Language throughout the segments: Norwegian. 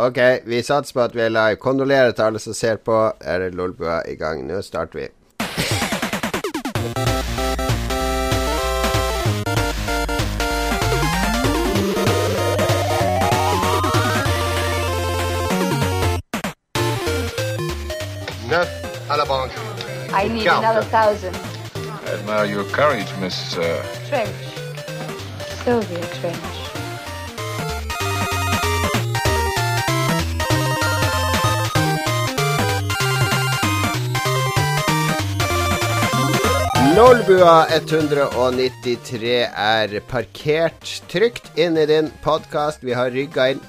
Ok, vi satser på at vi er live. Kondolerer til alle som ser på. Er Lolbua i gang? Nå starter vi. Neuf à la banque. I need Count. another thousand. I admire your courage, Miss. Uh, Trench. Sylvia Trench. Lolbua 193 er parkert trygt inn i din podkast. Vi har rygga inn.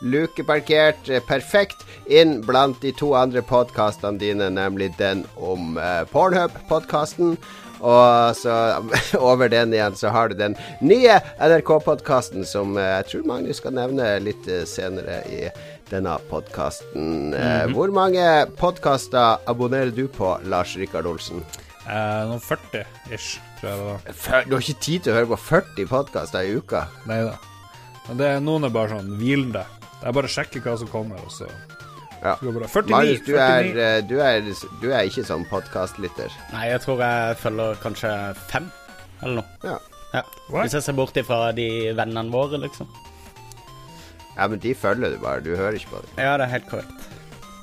Lukeparkert eh, perfekt inn blant de to andre podkastene dine, nemlig den om uh, Pornhub-podkasten. Og så over den igjen så har du den nye NRK-podkasten som eh, jeg tror Magnus skal nevne litt eh, senere i denne podkasten. Hvor mange podkaster abonnerer du på, Lars Rikard Olsen? Eh, noen 40 ish, tror jeg det var. Du har ikke tid til å høre på 40 podkaster i uka. Nei da. Men det, noen er bare sånn hvilende. Det er bare å sjekke hva som kommer, og så Ja. går det bra. 49, Marius, du er, 49. eh, du er, du er ikke sånn podkastlytter. Nei, jeg tror jeg følger kanskje fem, eller noe. Ja. Ja. Hvis jeg ser bort ifra de vennene våre, liksom. Ja, men de følger du bare. Du hører ikke på dem. Ja, det er helt korrekt.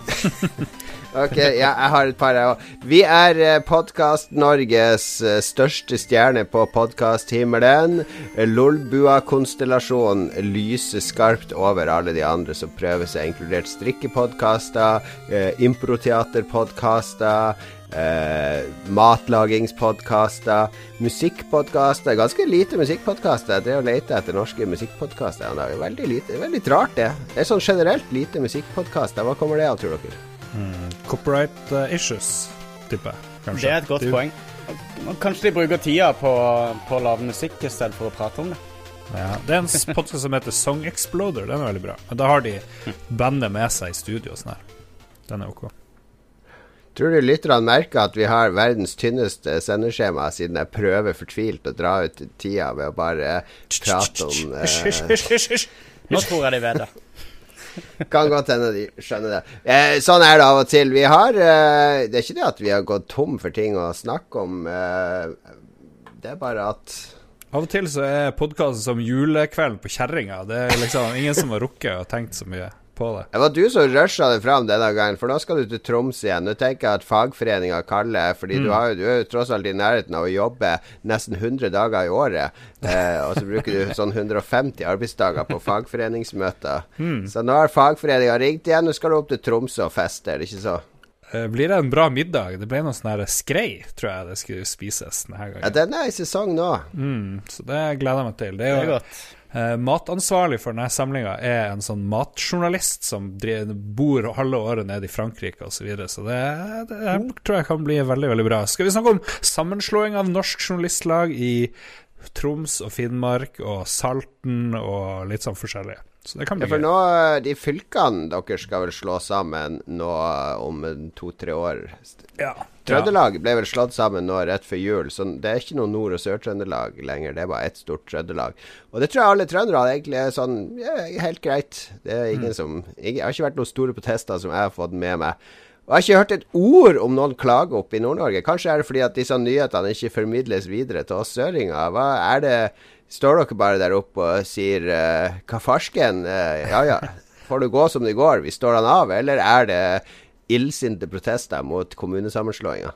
Ok, ja, jeg har et par, jeg òg. Vi er eh, Podkast-Norges eh, største stjerne på podkasthimmelen. Lolbua-konstellasjonen lyser skarpt over alle de andre som prøver seg, inkludert strikkepodkaster, eh, improteaterpodkaster. Eh, matlagingspodkaster, musikkpodkaster. Ganske lite musikkpodkaster. Det å lete etter norske musikkpodkaster er veldig lite. Veldig rart, det. Det er sånn generelt lite musikkpodkaster. Hva kommer det av, tror dere? Copyright eh, issues, tipper jeg. Kanskje. Det er et godt Du- poeng. Kanskje de bruker tida på, på å lage musikk i stedet for å prate om det. Ja, det er en podkast som heter Song Exploder. Den er veldig bra. Men da har de bandet med seg i studio og sånn her. Den er ok. Tror du lytterne merker at vi har verdens tynneste sendeskjema, siden jeg prøver fortvilt å dra ut tida ved å bare prate om Hysj, eh. Nå tror jeg de vet det. Kan godt hende de skjønner det. Eh, sånn er det av og til. Vi har eh, Det er ikke det at vi har gått tom for ting å snakke om. Eh, det er bare at Av og til så er podkasten som julekvelden på kjerringa. Det er liksom ingen som har rukket og tenkt så mye på det. Det var du som rusha det fram denne gangen, for nå skal du til Troms igjen. Nå tenker jeg at fagforeninga kaller, fordi du, har, du er jo tross alt i nærheten av å jobbe nesten 100 dager i året. Eh, og så bruker du sånn 150 arbeidsdager på fagforeningsmøter. Så nå har fagforeninga ringt igjen, nå skal du opp til Tromsø og feste, er det ikke så? Eh, Blir det en bra middag? Det ble noe sånn skrei, tror jeg det skulle spises denne gangen. Ja, den er i sesong nå. Mm, så det gleder jeg meg til. Det Det er er jo godt. Eh, matansvarlig for denne samlinga er en sånn matjournalist som driver, bor halve året nede i Frankrike osv., så, videre, så det, det her tror jeg kan bli veldig veldig bra. Skal vi snakke om sammenslåing av Norsk Journalistlag i Troms og Finnmark og Salten og litt sånn forskjellig. Så det kan Ja, for nå, de fylkene dere skal vel slå sammen nå eh, om to-tre år. Ja. Trøndelag ble vel slått sammen nå rett før jul, så det er ikke noe Nord- og Sør-Trøndelag lenger. Det er bare ett stort Trøndelag. Og det tror jeg alle trøndere egentlig er sånn ja, helt greit. Det er ingen som Jeg har ikke vært noen store protester som jeg har fått med meg. Og jeg har ikke hørt et ord om noen klage opp i Nord-Norge. Kanskje er det fordi at disse nyhetene ikke formidles videre til oss søringer. Hva er det Står dere bare der oppe og sier uh, hva farsken? Uh, ja ja, får det gå som det går, vi står han av? Eller er det illsinte protester mot kommunesammenslåinga?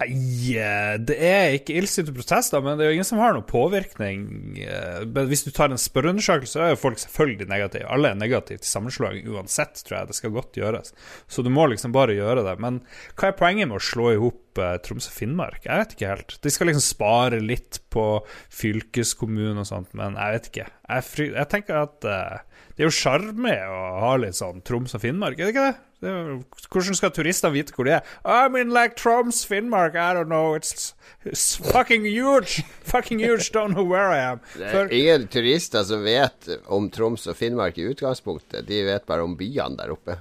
Nei, eh, det er ikke illsinte protester, men det er jo ingen som har noen påvirkning. eh, Men hvis du tar en spørreundersøkelse, så er jo folk selvfølgelig negative. Alle er negative til sammenslåing uansett, tror jeg. Det skal godt gjøres. Så du må liksom bare gjøre det. Men hva er poenget med å slå i hop eh, Troms og Finnmark? Jeg vet ikke helt. De skal liksom spare litt på fylkeskommunen og sånt, men jeg vet ikke. Jeg, fry jeg tenker at uh, det er jo sjarme å ha litt sånn Troms og Finnmark, er det ikke det? det er, hvordan skal turistene vite hvor de er? I'm in like Troms, Finnmark, I don't know, it's, it's fucking huge! Fucking huge, don't know where I am. Det er ingen turister som vet om Troms og Finnmark i utgangspunktet. De vet bare om byene der oppe.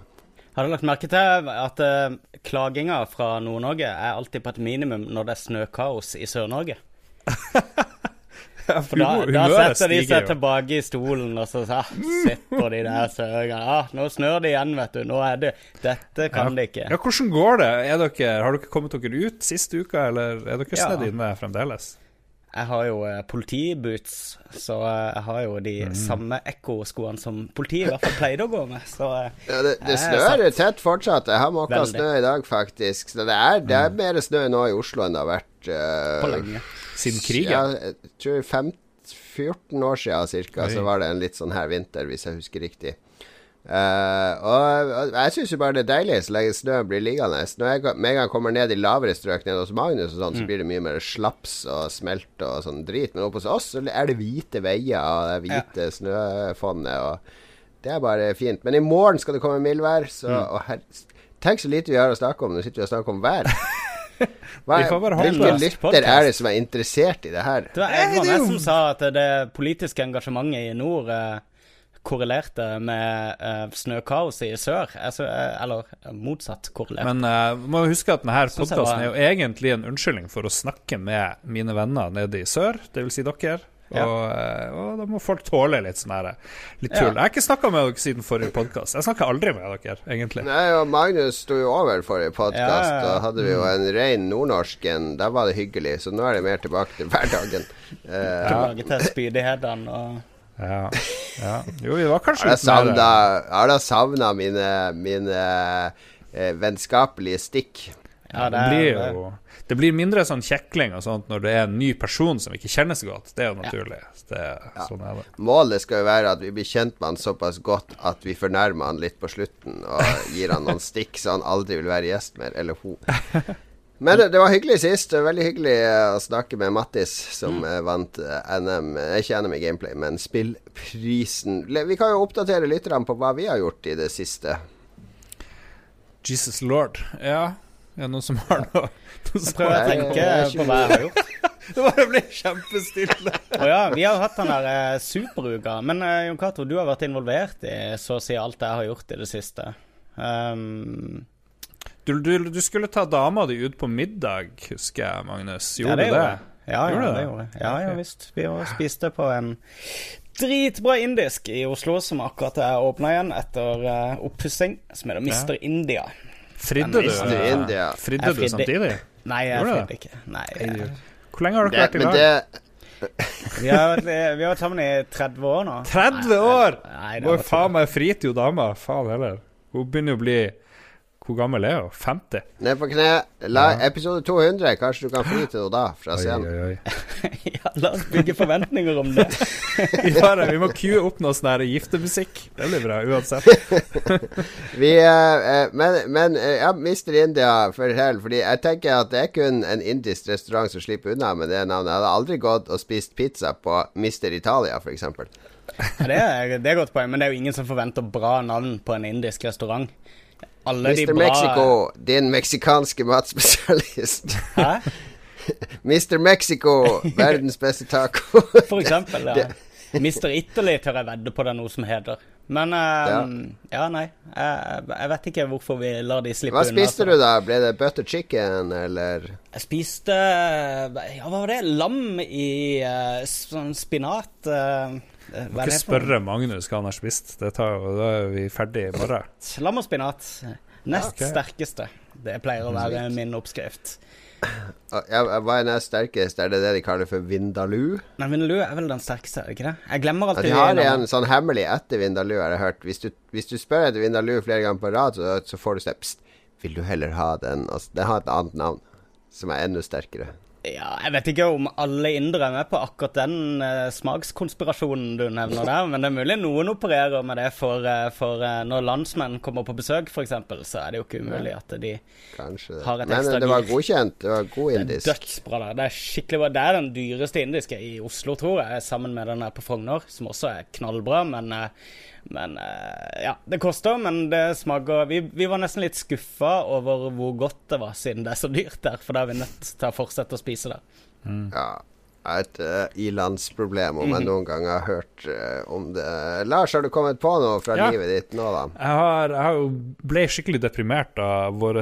Har du lagt merke til at uh, klaginga fra Nord-Norge er alltid på et minimum når det er snøkaos i Sør-Norge? Ja, For da, da setter de seg tilbake i stolen og så ah, sitter de der søringene. Ah, nå snør det igjen, vet du. Nå er det Dette kan de ikke. Ja, hvordan går det? Er dere, har dere kommet dere ut siste uka, eller er dere Ja. snedd inne fremdeles? Jeg har jo eh, politiboots, så eh, jeg har jo de Mm. samme ekkoskoene som politiet i hvert fall pleide å gå med. Så eh, Ja, det, det snør satt... tett fortsatt. Jeg har måka snø i dag, faktisk. Så det er, det er mer snø nå i Oslo enn det har vært uh, på lenge. Siden krigen? Ja, jeg tror 15 14 år siden cirka, så var det en litt sånn her vinter, hvis jeg husker riktig. Eh, og, og jeg syns jo bare det er deilig så lenge snøen blir liggende. Når jeg med en gang kommer ned i lavere strøk nede hos Magnus, og sånn, Mm. så blir det mye mer slaps og smelt og sånn drit. Men oppe hos oss så er det hvite veier og det er hvite snøfonnet. Og det er bare fint. Men i morgen skal det komme mildvær, så Mm. og her, Tenk så lite vi har å snakke om. Nå sitter vi og snakker om vær. Hva, hvilken lytter er det som er interessert i det her? Det var Egvar som sa at det politiske engasjementet i nord eh, korrelerte med uh, snøkaos i sør. Altså, uh, eller eh, motsatt korrelert. Men uh, må jo huske at denne podkasten var- er jo egentlig en unnskyldning for å snakke med mine venner nede i sør, dvs. Si dere. Ja. Og, eh, og da må folk tåle litt sånn her Litt tull. Ja. Jeg har ikke snakka med dere siden forrige podkast. Jeg snakker aldri med dere, egentlig. Nei, og Magnus sto jo over forrige podkast. Ja, ja, ja. Da hadde vi jo en rein nordnorsk en. Der var det hyggelig. Så nå er det mer tilbake til hverdagen. Eh, Tilbake til spydighetene og Ja. ja. Jo, vi var kanskje litt mer har da savna mine, mine eh, vennskapelige stikk. Ja, det blir jo Det blir mindre sånn kjekling og sånt når det er en ny person som ikke kjennes godt. Det er jo naturlig. Det, Sånn er det. Målet skal jo være at vi blir kjent med han såpass godt at vi fornærmer han litt på slutten og gir han noen stikk så han aldri vil være gjest mer, eller hun. Men det, det var hyggelig sist. Det var Veldig hyggelig eh, å snakke med Mattis, som mm. vant eh, NM eh, Ikke NM i gameplay, men spillprisen. Vi kan jo oppdatere lytterne på hva vi har gjort i det siste. Jesus lord. Ja. Er det noen som har noe, noe jeg Prøver å tenke på hva jeg har gjort. Det bare ble kjempestille. oh, ja, vi har jo hatt den der eh, superuka. Men eh, Jon Cato, du har vært involvert i så å si alt jeg har gjort i det siste. Um, Du, du, du skulle ta dama di ut på middag, husker jeg, Magnus. Gjorde ja, du det? gjorde. Ja, ja, det det? gjorde jeg. Ja, ja visst. Vi spiste på en dritbra indisk i Oslo som akkurat er åpna igjen etter uh, oppussing, som heter ja. India. Fridde du? Mr. India. Fridde du samtidig? Nei, jeg fridde ikke. Nei, jeg, Hvor lenge har dere vært i dag? lag? vi, har, vært- vi har vært sammen i 30 år nå. 30 år! Nei, det Må jo faen meg frite jo dama. Faen heller. Hun begynner å bli Hvor gammel er hun? 50? Ned på kne. La, Episode 200. Kanskje du kan fly til henne da, fra scenen. oi, oi. ja, La oss bygge forventninger om det. Vi, da, vi må cue opp noe sånn giftemusikk. Det blir bra uansett. Vi, eh, eh, men men eh, ja, Mr. India, fortell. Fordi jeg tenker at det er kun en indisk restaurant som slipper unna med det navnet. Jeg hadde aldri gått og spist pizza på Mr. Italia, f.eks. Ja, det, er, det er godt poeng, men det er jo ingen som forventer bra navn på en indisk restaurant. Alle de Mr. bra Mexico, din meksikanske matspesialist. Hæ? Mr. Mexico, verdens beste taco. For eksempel. Ja. Mr. Italy tør jeg vedde på det er noe som heter. Men um, ja. nei. Jeg, jeg vet ikke hvorfor vi lar de slippe unna. Hva spiste unna, du da? Ble det butter chicken, eller Jeg spiste Ja, hva var det? Lam i uh, sånn spinat hva Må ikke spørre Magnus hva han har spist. Det tar, jo- da er vi ferdig i morgen. Lam og spinat. Nest okay. sterkeste. Det pleier å være min oppskrift. Hva er nest sterkest? Er det det de kaller for vindaloo? Nei, Vindaloo er vel den sterkeste, er ikke det? Jeg glemmer Ja, alltid de har en sånn hemmelig etter vindaloo, har jeg hørt. Hvis du, hvis du spør etter vindaloo flere ganger på rad, så, så får du se Pst, vil du heller ha den? Altså, den har et annet navn, som er enda sterkere. Ja, jeg vet ikke om alle indere er med på akkurat den eh, smakskonspirasjonen du nevner der, men det er mulig noen opererer med det for, eh, for eh, når landsmenn kommer på besøk, f.eks., så er det jo ikke umulig at de Kanskje. Har et Men det var godkjent. Det var god Det er indisk. dødsbra. Det er skikkelig bra. Det er den dyreste indiske i Oslo, tror jeg, sammen med den her på Frogner, som også er knallbra, men eh, men eh, ja, det koster, men det smaker vi, vi var nesten litt skuffa over hvor godt det var, siden det er så dyrt der. For da er vi nødt til å fortsette å spise der. Ja. Et uh, ilandsproblem, om Mhm. jeg noen gang har hørt uh, om det. Lars, har du kommet på noe fra Ja. livet ditt nå, da? Jeg, har, jeg jo ble skikkelig deprimert av vår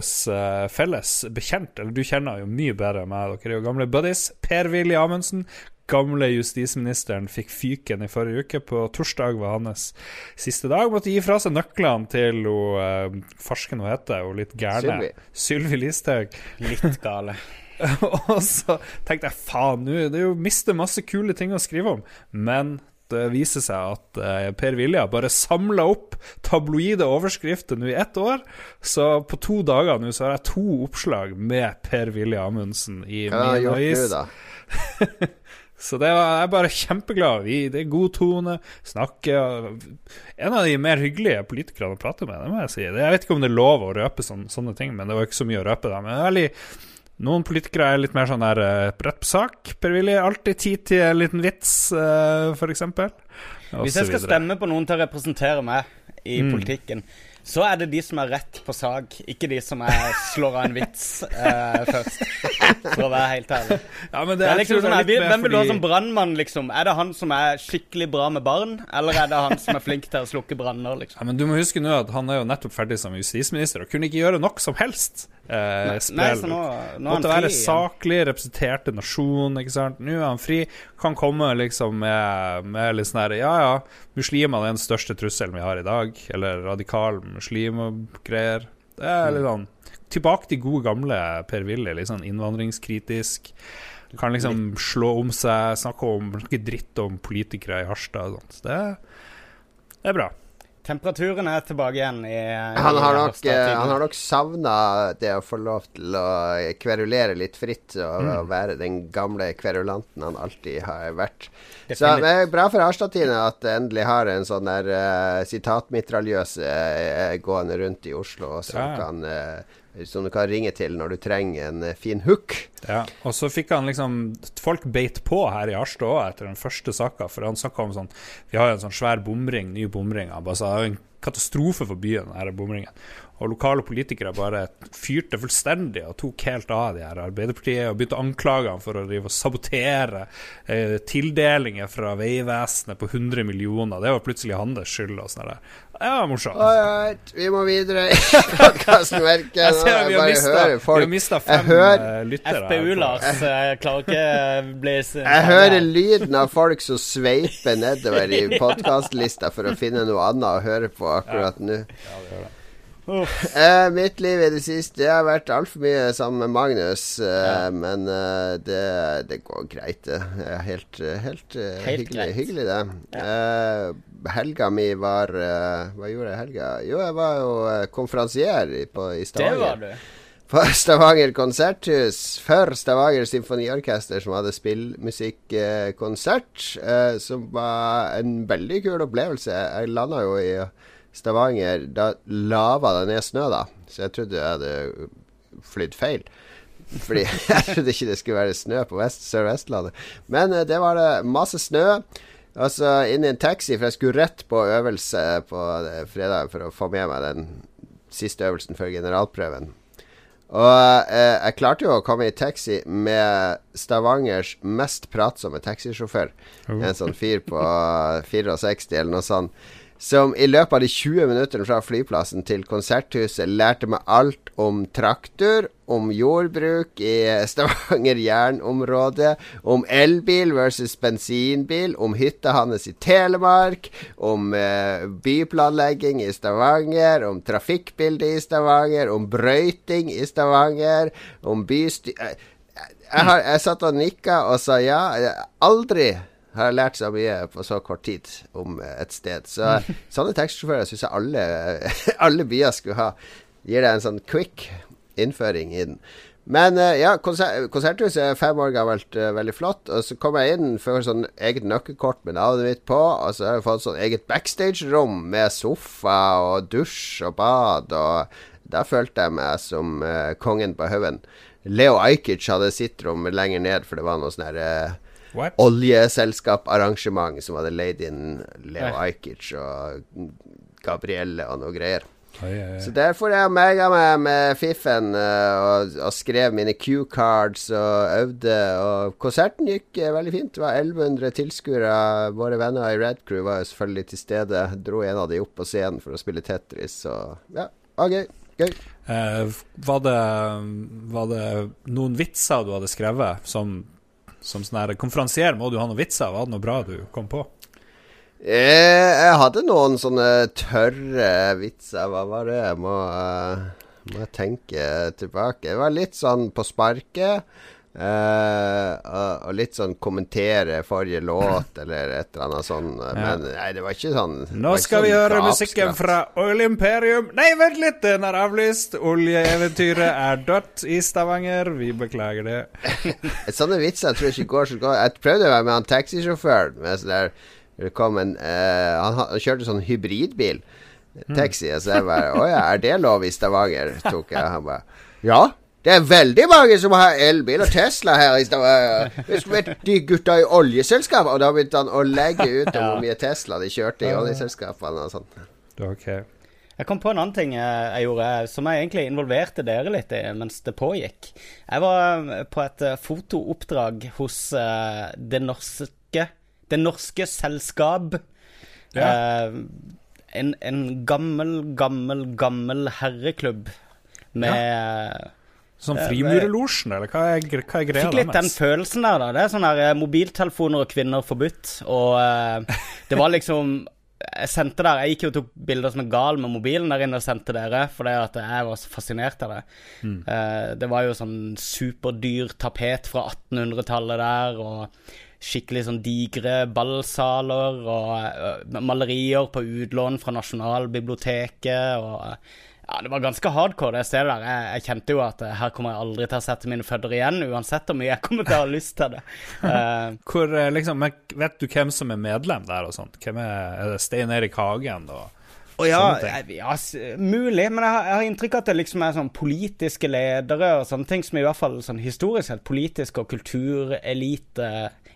felles bekjent. Eller du kjenner jo mye bedre enn meg. Dere er jo gamle buddies. Per-Willy Amundsen. Gamle justisministeren fikk fyken i forrige uke. På torsdag var hans siste dag. Måtte gi fra seg nøklene til hun uh, farsken hun heter, hun litt gærne Sylvi. Listhaug. Litt gale. og så tenkte jeg faen, nå det er jo mister masse kule ting å skrive om. Men det viser seg at eh, Per Vilja bare samla opp tabloide overskrifter nå i ett år. Så på to dager nå så har jeg to oppslag med Per Vilja Amundsen i Hva har han min gjort nå, avis. da? Så det var, jeg er bare kjempeglad. Vi, det er god tone, snakke og- En av de mer hyggelige politikerne å prate med, det må jeg si. Jeg vet ikke om det er lov å røpe sånne, sånne ting, men det var ikke så mye å røpe da. Men veldig noen politikere er litt mer sånn der uh, rett på sak. Per Willy alltid tid til en liten vits, uh, for eksempel. Hvis jeg skal videre. stemme på noen til å representere meg i Mm. politikken, så er det de som er rett på sak, ikke de som er slår av en vits eh, først. For å være helt ærlig. Ja, men Det er jeg liksom sånn, er Hvem vil du ha som brannmann, liksom? Er det han som er skikkelig bra med barn, eller er det han som er flink til å slukke branner, liksom? Ja, men du må huske nå at han er jo nettopp ferdig som justisminister og kunne ikke gjøre nok som helst. Eh, Nei, nå, nå er Måtte være saklig, representerte nasjon, ikke sant. Nå er han fri. Kan komme liksom med, med litt sånn her Ja, ja, muslimene er den største trusselen vi har i dag. Eller radikale muslimgreier. Det er litt sånn Tilbake til gode gamle Per Willy, litt sånn innvandringskritisk. Kan liksom slå om seg, snakke om snakke dritt om politikere i Harstad og sånt. Det, det er bra. Temperaturen er tilbake igjen i, Han i har nok, eh, han har nok savna det å få lov til å kverulere litt fritt og, Mm. og være den gamle kverulanten han alltid har vært. Så det er bra for Harstad-Tine at det endelig har en sånn der uh, sitatmitraljøs uh, gående rundt i Oslo, som, Ja. kan, eh, som du kan ringe til når du trenger en eh, fin hook. Ja, og så fikk han liksom Folk beit på her i Harstad òg etter den første saka, for han snakka om sånn Vi har jo en sånn svær bomring, ny bomring. Han bare sa det er en katastrofe for byen, denne bomringen. Og lokale politikere bare fyrte fullstendig og tok helt av de her Arbeiderpartiet og begynte å anklage ham for å drive og sabotere eh, tildelinger fra Vegvesenet på 100 millioner. Det var plutselig hans skyld og sånn der. Ja, morsomt. Alright, vi må videre i podkastmerket. Jeg ser vi har mistet- vi har mista fem hører- eh, lyttere. FPU-Lars eh, klarer ikke bli s- Jeg hører lyden av folk som sveiper nedover i podkastlista for å finne noe annet å høre på akkurat nå. Eh, mitt liv i det siste Jeg har vært altfor mye sammen med Magnus, eh, men uh, det, det går greit, det. Det Helt, helt, Helt hyggelig, hyggelig, det. Eh, helga mi var Hva gjorde jeg helga? Jo, jeg var jo konferansier i, på, i Det Stavanger. var du. På Stavanger konserthus for Stavanger Symfoniorkester, som hadde spillmusikkonsert. Som var en veldig kul opplevelse. Jeg landa jo i Stavanger. Da lava det ned snø, da. Så jeg trodde jeg hadde flydd feil. Fordi jeg trodde ikke det skulle være snø på vest, Sør-Vestlandet. Men eh, det var det masse snø. Og så inn i en taxi, for jeg skulle rett på øvelse på eh, fredag for å få med meg den siste øvelsen før generalprøven. Og eh, jeg klarte jo å komme i taxi med Stavangers mest pratsomme taxisjåfør. En sånn fyr på 64 eller noe sånt. Som i løpet av de 20 minuttene fra flyplassen til konserthuset lærte meg alt om traktor, om jordbruk i Stavanger jernområde, om elbil versus bensinbil, om hytta hans i Telemark, om eh, byplanlegging i Stavanger, om trafikkbildet i Stavanger, om brøyting i Stavanger, om bystyr... Jeg, jeg, jeg satt og nikka og sa ja. Aldri har lært så mye på så kort tid om et sted. Så sånne taxisjåfører syns jeg alle, alle byer skulle ha. Gir deg en sånn quick innføring i den. Men eh, ja, konser konserthuset er fem år gammelt, eh, veldig flott. Og så kom jeg inn, får sånn eget nøkkelkort med navnet mitt på. Og så har jeg fått sånn eget backstage-rom med sofa og dusj og bad. Og da følte jeg meg som uh, kongen på haugen. Leo Ajkic hadde sitt rom lenger ned, for det var noe sånn her eh, What? oljeselskaparrangement som hadde leid inn Leo Ajkic og Gabrielle og noe greier. Oi, oi, oi. Så derfor jeg mega meg med fiffen eh, og, og skrev mine cue-cards og øvde. Og konserten gikk eh, veldig fint. Det var 1100 tilskuere. Våre venner i Red Crew var jo selvfølgelig til stede. Dro en av de opp på scenen for å spille Tetris. Og ja, var gøy. Gøy. Eh, var, det, var det noen vitser du hadde skrevet som, Som sånn her konferansier må du ha noen vitser. Var det noe bra du kom på? Eh, jeg hadde noen sånne tørre vitser. Hva var det? Jeg må, uh, må tenke tilbake. Det var litt sånn på sparket. Eh, og, litt sånn kommentere forrige låt, eller et eller annet sånn. Men nei, det var ikke sånn Nå ikke skal vi sånn høre musikken fra Oil Imperium. Nei, vent litt, den er avlyst. Oljeeventyret er dødt i Stavanger. Vi beklager det. Sånne vitser tror jeg ikke går så godt. Jeg prøvde å være med han taxisjåføren. Med sånn der det kom en, uh, han, ha- han kjørte sånn hybridbil. Taxi. Så jeg bare Å ja, er det lov i Stavanger? Tok jeg. Han bare Ja. Det er veldig mange som har elbil og Tesla her i Stavanger. du vet de gutta i oljeselskapet Og da begynte han å legge ut om hvor mye Tesla de kjørte i oljeselskapene og sånn. Ok. Jeg kom på en annen ting eh, jeg gjorde, som jeg egentlig involverte dere litt i mens det pågikk. Jeg var eh, på et eh, fotooppdrag hos uh, Det norske Det norske selskap. Eh, en, en gammel, gammel, gammel herreklubb med Sånn Frimurelosjen, eller hva er, hva er greia Fikk litt den følelsen der, da. Det er sånn her eh, mobiltelefoner og kvinner forbudt. Og uh, det var liksom Jeg sendte der Jeg gikk jo og tok bilder som en gal med mobilen der inne og sendte dere, fordi at jeg var så fascinert av det. Eh, det var jo sånn superdyr tapet fra 1800-tallet der, og skikkelig sånn digre ballsaler, og uh, malerier på utlån fra Nasjonalbiblioteket, og eh, ja, det var ganske hardcore, det stedet der. Jeg, jeg kjente jo at eh, her kommer jeg aldri til å sette mine føtter igjen, uansett hvor mye jeg kommer til å ha lyst til det. Uh, Hvor, eh, liksom, vet du hvem som er medlem der og sånt? Hvem er, er det Stein Erik Hagen og Og ja, ja, mulig, men jeg har, jeg har inntrykk av at det liksom er sånn politiske ledere og sånne ting som i hvert fall sånn historisk sett politisk og kulturelite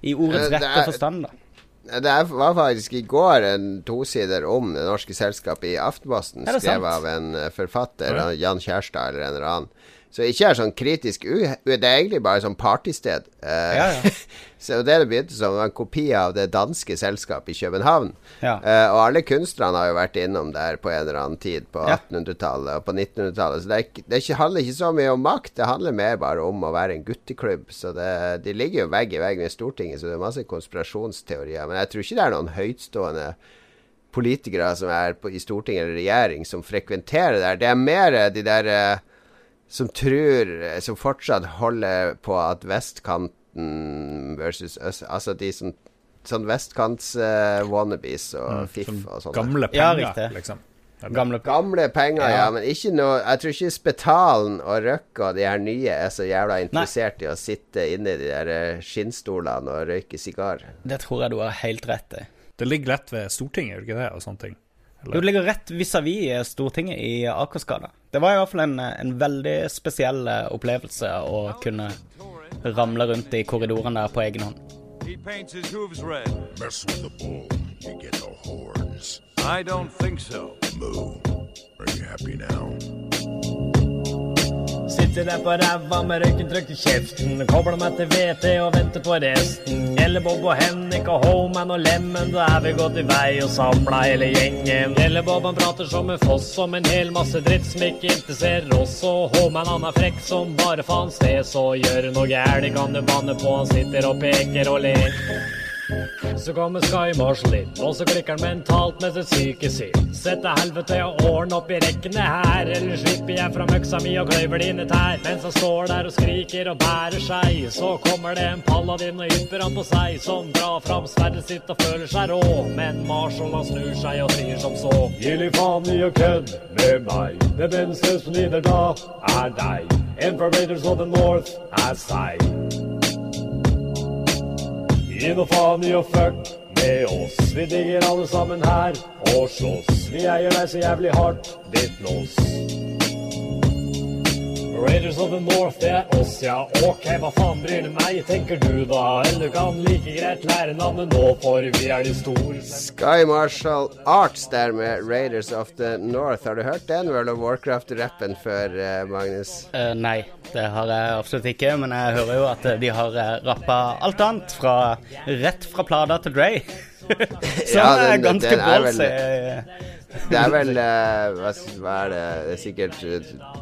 i ordets rette forstand, da. Det var faktisk i går en tosider om Det norske selskapet i Aftenposten, skrevet av en eh, forfatter, Jan Kjærstad eller en eller annen. Så ikke er sånn kritisk u... Det er egentlig bare sånn partysted. Uh, Ja, ja. så det det begynte som, en kopi av det danske selskapet i København. Ja. Uh, og alle kunstnerne har jo vært innom der på en eller annen tid på 1800-tallet og på 1900-tallet. Så det, er, det er ikke, handler ikke så mye om makt, det handler mer bare om å være en gutteklubb. Så det, de ligger jo vegg i vegg med Stortinget, så det er masse konspirasjonsteorier. Men jeg tror ikke det er noen høytstående politikere som er på, i Stortinget eller regjering som frekventerer der. Det er mer eh, de der eh, som tror Som fortsatt holder på at vestkanten versus øst Altså de som Sånn vestkants-wannabes og fiff sånn og sånn. gamle penger, ja, liksom? Gamle Gamle penger, ja. Ja. men ikke noe Jeg tror ikke Spetalen og Røkke og de her nye er så jævla interessert i å sitte inne i de der eh, skinnstolene og røyke sigar. Det tror jeg du har helt rett i. Det ligger lett ved Stortinget, gjør det ikke det? Og sånne ting. Du ligger rett vis-à-vis Stortinget i Akersgata. Det var i hvert fall en, en veldig spesiell eh, opplevelse å kunne ramle rundt i korridorene der på egen hånd. He paints his hooves red. Mess with the bull, you get the horns. I don't think so. Moo. Are you happy now? Sitter der på ræva med røyken trykt i kjeften. Kobler meg til VT og venter på resten. Gjellebob og Henrik og Homan og Lemmen, da er vi gått i vei og samla hele gjengen. Gjellebob han prater som en foss om en hel masse dritt som ikke interesserer oss. Og Homan han er frekk som bare faen sted, så gjør noe gærent kan du banne på. Han sitter og peker og ler. Så kommer Sky Marshall inn, og så klikker han mentalt med sitt syke sinn. Sett helvete og ordne opp i rekkene her, eller slipper jeg fra øksa mi og kløyver dine tær. Mens han står der og skriker og bærer seg, så kommer det en paladin og ypper han på seg, som drar fram sverdet sitt og føler seg rå. Men Marshall han snur seg og sier som så. Gi litt faen i å kødde med meg, det eneste som lider da, er deg. Raiders of the North er seg. Gi nå faen i å fuck med oss. Vi digger alle sammen her og slåss. Vi eier deg så jævlig hardt, ditt lås. Raiders of the North, det er oss, ja. Ok, hva faen bryr det meg, tenker du da? Eller du kan like greit lære navnet nå, for vi er de store. Sky Marshall Arts der med Raiders of the North. Har du hørt den World of Warcraft-rappen før, eh, Magnus? Uh, nei, det har jeg absolutt ikke, men jeg hører jo at eh, de har rappa alt annet fra rett fra plata til Dre. Som Ja, den- er ganske ballsy. Det er vel uh, hva, hva er det Det er sikkert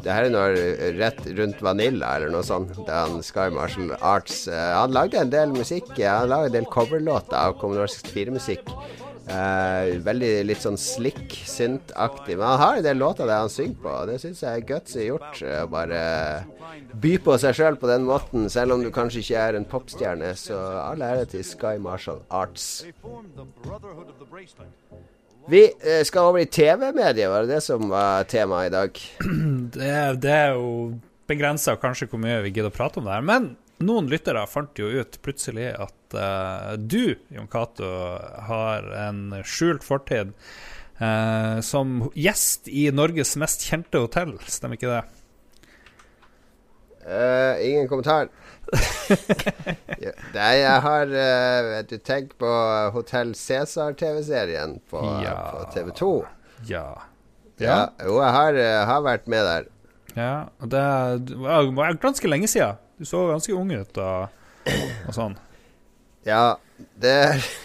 Det her er noe rett rundt Vanilla eller noe sånt. Det er han Sky Marshall Arts uh, Han lagde en del musikk. Han lagde en del coverlåter av Commodore 64-musikk. Eh, veldig litt sånn slick, synt-aktig. Men han har en del låter der han synger på, og det syns jeg er gutsy gjort. eh, Å bare by på seg sjøl på den måten, selv om du kanskje ikke er en popstjerne. Så all ære til Sky Marshall Arts. Vi eh, skal over i TV-mediet, var det det som var temaet i dag? Det, det er jo begrensa kanskje hvor mye vi gidder å prate om det her. Men noen lyttere fant jo ut plutselig at uh, du, Jon Cato, har en skjult fortid uh, som gjest i Norges mest kjente hotell. Stemmer ikke det? Uh, ingen kommentar. ja, nei, jeg har vet du, tenker på Hotell Cæsar-TV-serien på, Ja. på TV2. Ja. Ja. Jo, jeg har, har vært med der. Ja, og det var ganske lenge siden. Du så ganske ung ut da, og sånn. Ja, det,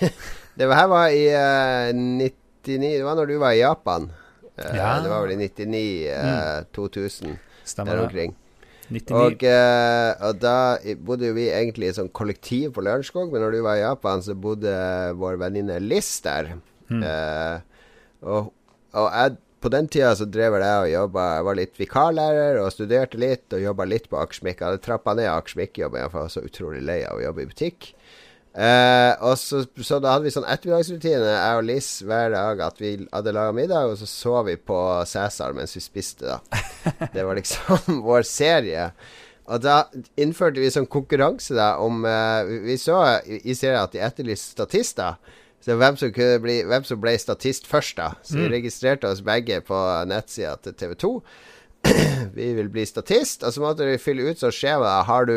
det her var i uh, 99 Det var når du var i Japan. Uh, Ja. Det var vel i 99, eh, 2000, Stemmer der det. omkring. 99. Og, eh, og da bodde vi egentlig i sånn kollektiv på Lørenskog, men når du var i Japan, så bodde vår venninne Liss der. Eh, og, og jeg, på den tida så drev jeg og jobba Jeg var litt vikarlærer og studerte litt, og jobba litt på Akersmik. Jeg hadde trappa ned Akersmik-jobben, for jeg var så utrolig lei av å jobbe i butikk. Eh, og så, så da hadde vi sånn ettermiddagsrutine, jeg og Liss, hver dag at vi hadde laga middag, og så så vi på Cæsar mens vi spiste, da. Det var liksom vår serie. Og da innførte vi sånn konkurranse da om eh, vi- så i serien at de etterlyste statister. Så hvem som, bli, hvem som ble statist først, da. Så vi registrerte oss begge på nettsida til TV 2. vi vil bli statist, og så måtte vi fylle ut sånn skjema. Har du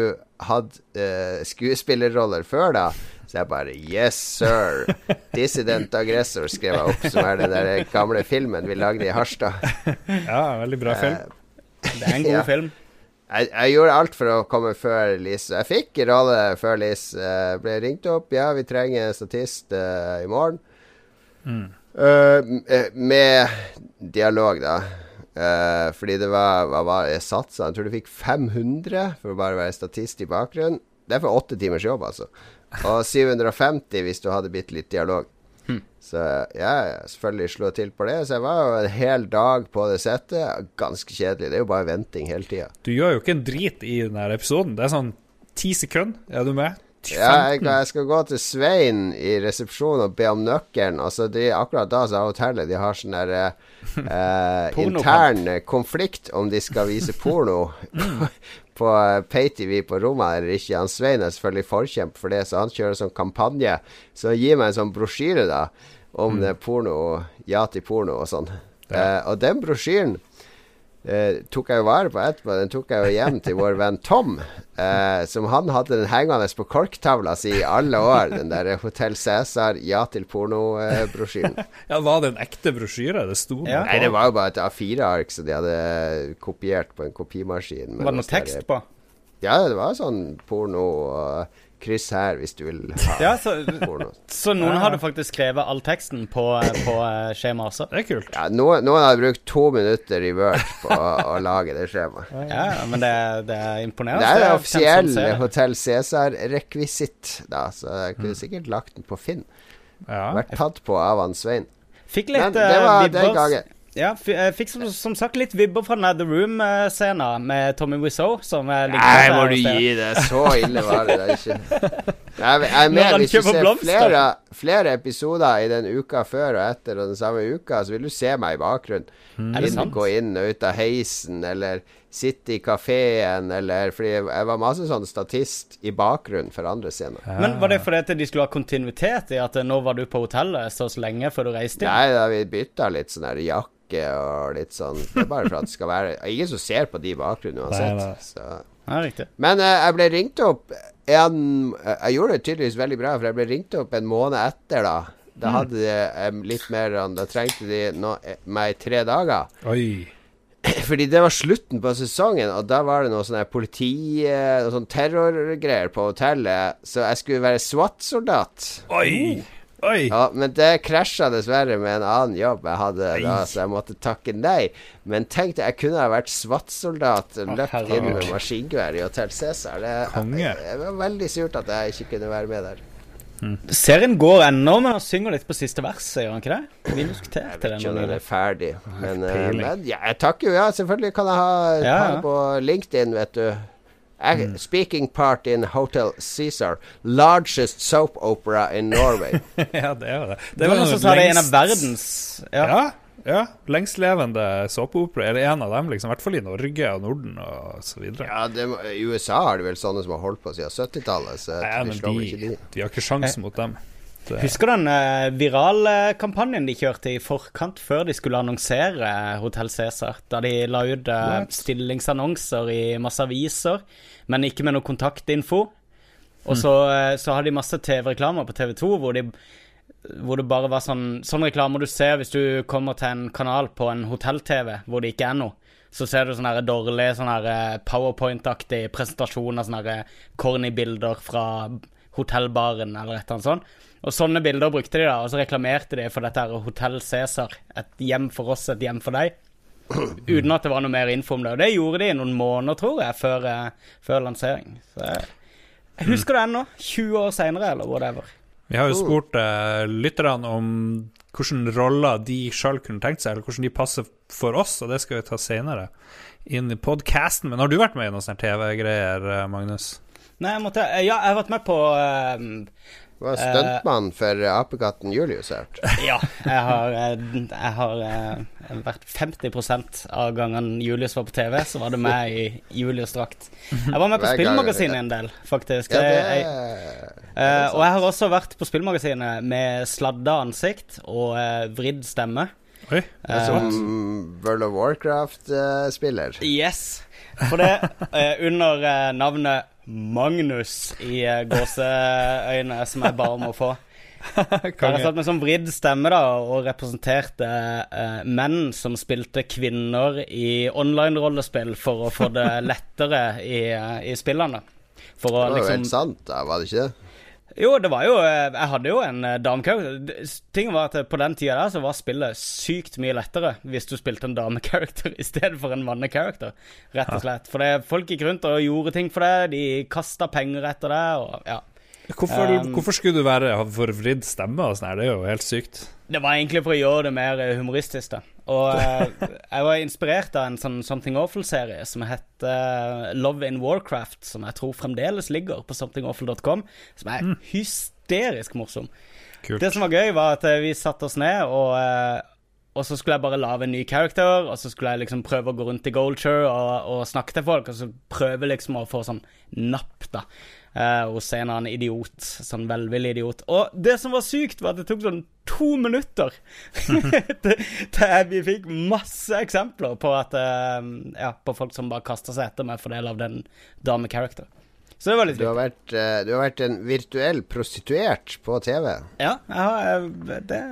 hatt uh, skuespillerroller før, da? Så jeg bare Yes, sir. Dissident Aggressor skrev jeg opp, som er den der gamle filmen vi lagde i Harstad. Ja, veldig bra film. Det er en god Ja. film. Jeg, jeg gjorde alt for å komme før Lise. Jeg fikk rolle før Lise Uh, ble ringt opp. Ja, vi trenger en statist uh, i morgen. Mm. eh, med dialog, da. Fordi det var Hva var det satsa? Jeg tror du fikk 500 for å bare være statist i bakgrunnen. Det er for åtte timers jobb, altså. Og 750 hvis du hadde bitte litt dialog. Så ja, jeg selvfølgelig slo til på det. Så jeg var jo en hel dag på det settet. Ganske kjedelig. Det er jo bare venting hele tida. Du gjør jo ikke en drit i denne episoden. Det er sånn ti sekunder. Er du med? Ja, jeg, jeg skal gå til Svein i resepsjonen og be om nøkkelen. Altså, de, akkurat da så har hotellet De har sånn der eh, intern konflikt om de skal vise porno på eh, PayTV på rommet eller ikke. Han Svein er selvfølgelig forkjemper for det, så han kjører sånn kampanje. Så gir meg en sånn brosjyre da om det porno, ja til porno og sånn. Eh, og den brosjyren eh, tok jeg jo vare på etterpå. Den tok jeg jo hjem til vår venn Tom. Eh, som han hadde den hengende på korktavla si i alle år. Den der Hotell Cæsar ja til porno-brosjyren. Ja, Var det en ekte brosjyre? Det sto Ja. Nei, det var jo bare et A4-ark som de hadde kopiert på en kopimaskin. Var det noe der- tekst på? Ja, det var sånn porno og kryss her hvis du vil ha Ja, så, så noen hadde faktisk skrevet all teksten på, på eh, skjemaet også? Det er kult. Ja, noen, noen hadde brukt to minutter i Word på å, å lage det skjemaet. Ja, ja, men det, det er imponerende. Det er Det en offisiell kjent som serie. Hotell Cæsar-rekvisitt, da, så jeg kunne sikkert lagt den på Finn. Ja. Vært tatt på av han Svein. Fikk litt Men det eh, var den gangen. Ja, jeg fikk som, som sagt litt vibber fra The Room-scenen med Tommy Wiseau, som. Nei, må du gi det. Så ille var det da ikke. Jeg, jeg med hvis du ser flere, flere episoder i den uka før og etter og den samme uka, så vil du se meg i bakgrunnen. Det sant? gå inn og ut av heisen, eller sitte i kafeen, eller Fordi jeg var masse sånn statist i bakgrunnen for andre scener. Men var det fordi at de skulle ha kontinuitet i at eh, nå var du på hotellet så så lenge før du reiste inn? Nei, da vi bytta litt sånn her jakke og litt sånn Det er bare for at det skal være Ingen som ser på de i bakgrunnen uansett. Nei, Ja. Men eh, jeg ble ringt opp en Jeg gjorde det tydeligvis veldig bra, for jeg ble ringt opp en måned etter, da. Da hadde de eh, litt mer Da trengte de no, eh, meg i tre dager. Oi. Fordi det var slutten på sesongen, og da var det noe sånn politi... eh, Noe sånn terrorgreier på hotellet. Så jeg skulle være SWAT-soldat. Oi. Oi! Ja, men det krasja dessverre med en annen jobb jeg hadde da, så jeg måtte takke nei. Men tenk deg, jeg kunne ha vært SWAT-soldat, løpt inn med maskingevær i Hotell Cæsar. Det, det var veldig surt at jeg ikke kunne være med der. Serien går ennå, men han synger litt på siste verset, gjør han ikke det? Vi diskuterte det Ikke om den er ferdig. Men, eh, men ja, jeg takker jo, ja. Selvfølgelig kan jeg ha, Ja, ja. på LinkedIn, vet du. Mm. Speaking part in Hotel Cæsar, largest soap opera in Norway. ja, det er det. Det var noen som sa det er en av verdens Ja, Ja. Ja. Lengstlevende såpeopera. Eller en av dem, liksom. I hvert fall i Norge og Norden og så videre. ja, det, I USA er det vel sånne som har holdt på siden 70-tallet, så ja, vi slår de, ikke de. de har ikke sjans mot dem. Det, Husker du den uh, viralkampanjen de kjørte i forkant, før de skulle annonsere Hotell Cæsar? Da de la ut uh, stillingsannonser i masse aviser, men ikke med noe kontaktinfo. Og så, eh, så har de masse TV-reklamer på TV2 hvor, de, hvor det bare var sånn, sånn reklame du ser hvis du kommer til en kanal på en hotell-TV hvor det ikke er noe. Så ser du sånne her eh, powerpoint-aktig presentasjon av sånne her eh, corny bilder fra hotellbaren eller et eller annet sånt. Og sånne bilder brukte de da, og så reklamerte de for dette her Hotell Cæsar. Et hjem for oss, et hjem for deg. Uten at det var noe mer info om det. Og det gjorde de i noen måneder, tror jeg, før, eh, før lansering. Så jeg, jeg husker det ennå. 20 år seinere, eller whatever. Vi har jo spurt uh, lytterne om hvilke roller de sjøl kunne tenkt seg, eller hvordan de passer for oss, og det skal vi ta senere inn i podcasten. Men har du vært med i noen sånne TV-greier, eh, Magnus? Nei, jeg måtte Ja, jeg har vært med på eh, Det var stuntmann for apekatten Julius hørt Ja, jeg har, eh, jeg har eh, vært 50% av gangene Julius var på TV, så var det meg i Julius-drakt. Jeg var med på Hver gang, Spillmagasinet en del, faktisk. Ja, det Jeg- Eh, og jeg har også vært på Spillmagasinet med sladda ansikt og eh, vridd stemme. Oi. Eh, som World of Warcraft-spiller. yes. For det, eh, under eh, navnet Magnus i uh, gåseøyne, som jeg ba om å få. Der jeg satt med sånn vridd stemme da og representerte eh, menn som spilte kvinner i online-rollespill for å få det lettere i, eh, i spillene. For å Det var jo liksom helt sant, var det ikke det? Jo, det var jo eh, Jeg hadde jo en eh, damekarakter. Tingen var at eh, på den tida der så var spillet sykt mye lettere hvis du spilte en damekarakter i stedet for en mannekarakter, rett og slett. For det, folk gikk rundt og gjorde ting for det, de kasta penger etter det, og ja. Hvorfor, Um, hvorfor skulle du være ha for vridd stemme og sånn her? Det er jo helt sykt. Det var egentlig for å gjøre det mer eh, humoristisk, da. Og eh, jeg var inspirert av en sånn Something Awful-serie som heter eh, Love in Warcraft, som jeg tror fremdeles ligger på somethingawful.com, som er hysterisk morsom. Kult. Det som var gøy, var at vi satte oss ned, og, og så skulle jeg bare lage en ny character, og så skulle jeg liksom prøve å gå rundt i Goldshire og, og snakke til folk, og så prøve liksom å få sånn napp, da. Hos en eller annen idiot. Sånn velvillig idiot. Og det som var sykt, var at det tok sånn to minutter til til vi fikk masse eksempler på at uh, Ja, på folk som bare kasta seg etter meg for del av den dame-character. Så det var litt Du har, vært, eh, du har vært en virtuell prostituert på TV. Ja, jeg har, det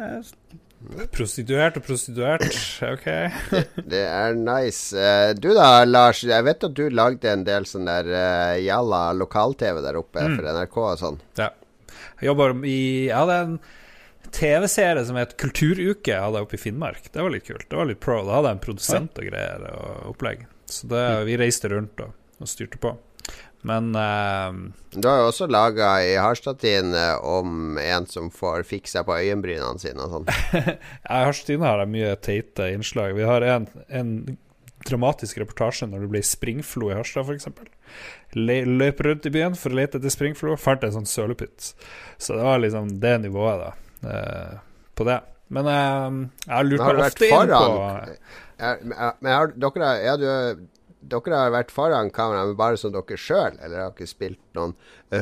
Prostituert og prostituert, OK. Det er nice. Eh, Du da, Lars. Jeg vet at du lagde en del sånn der uh, jalla lokal-TV der oppe Mm. for NRK og sånn. Ja. Jeg jobber i Jeg hadde en TV-serie som het Kulturuke jeg hadde oppe i Finnmark. Det var litt kult. Det var litt pro. Da hadde jeg en produsent og greier og opplegg. Så det, vi reiste rundt og, og styrte på. Men uh, Du har jo også laga i Harstadtiden om en som får fiksa på øyenbrynene sine og sånn. I Harstine har de mye teite innslag. Vi har en, en dramatisk reportasje når det ble springflo i Harstad, f.eks. Løp rundt i byen for å lete etter springflo, fant en sånn sølepytt. Så det var liksom det nivået, da, uh, på det. Men uh, jeg vært ofte inn på Ja, men ja, har, dere, er ja, du, dere har vært foran kamera, men bare som dere sjøl? Eller har dere spilt noen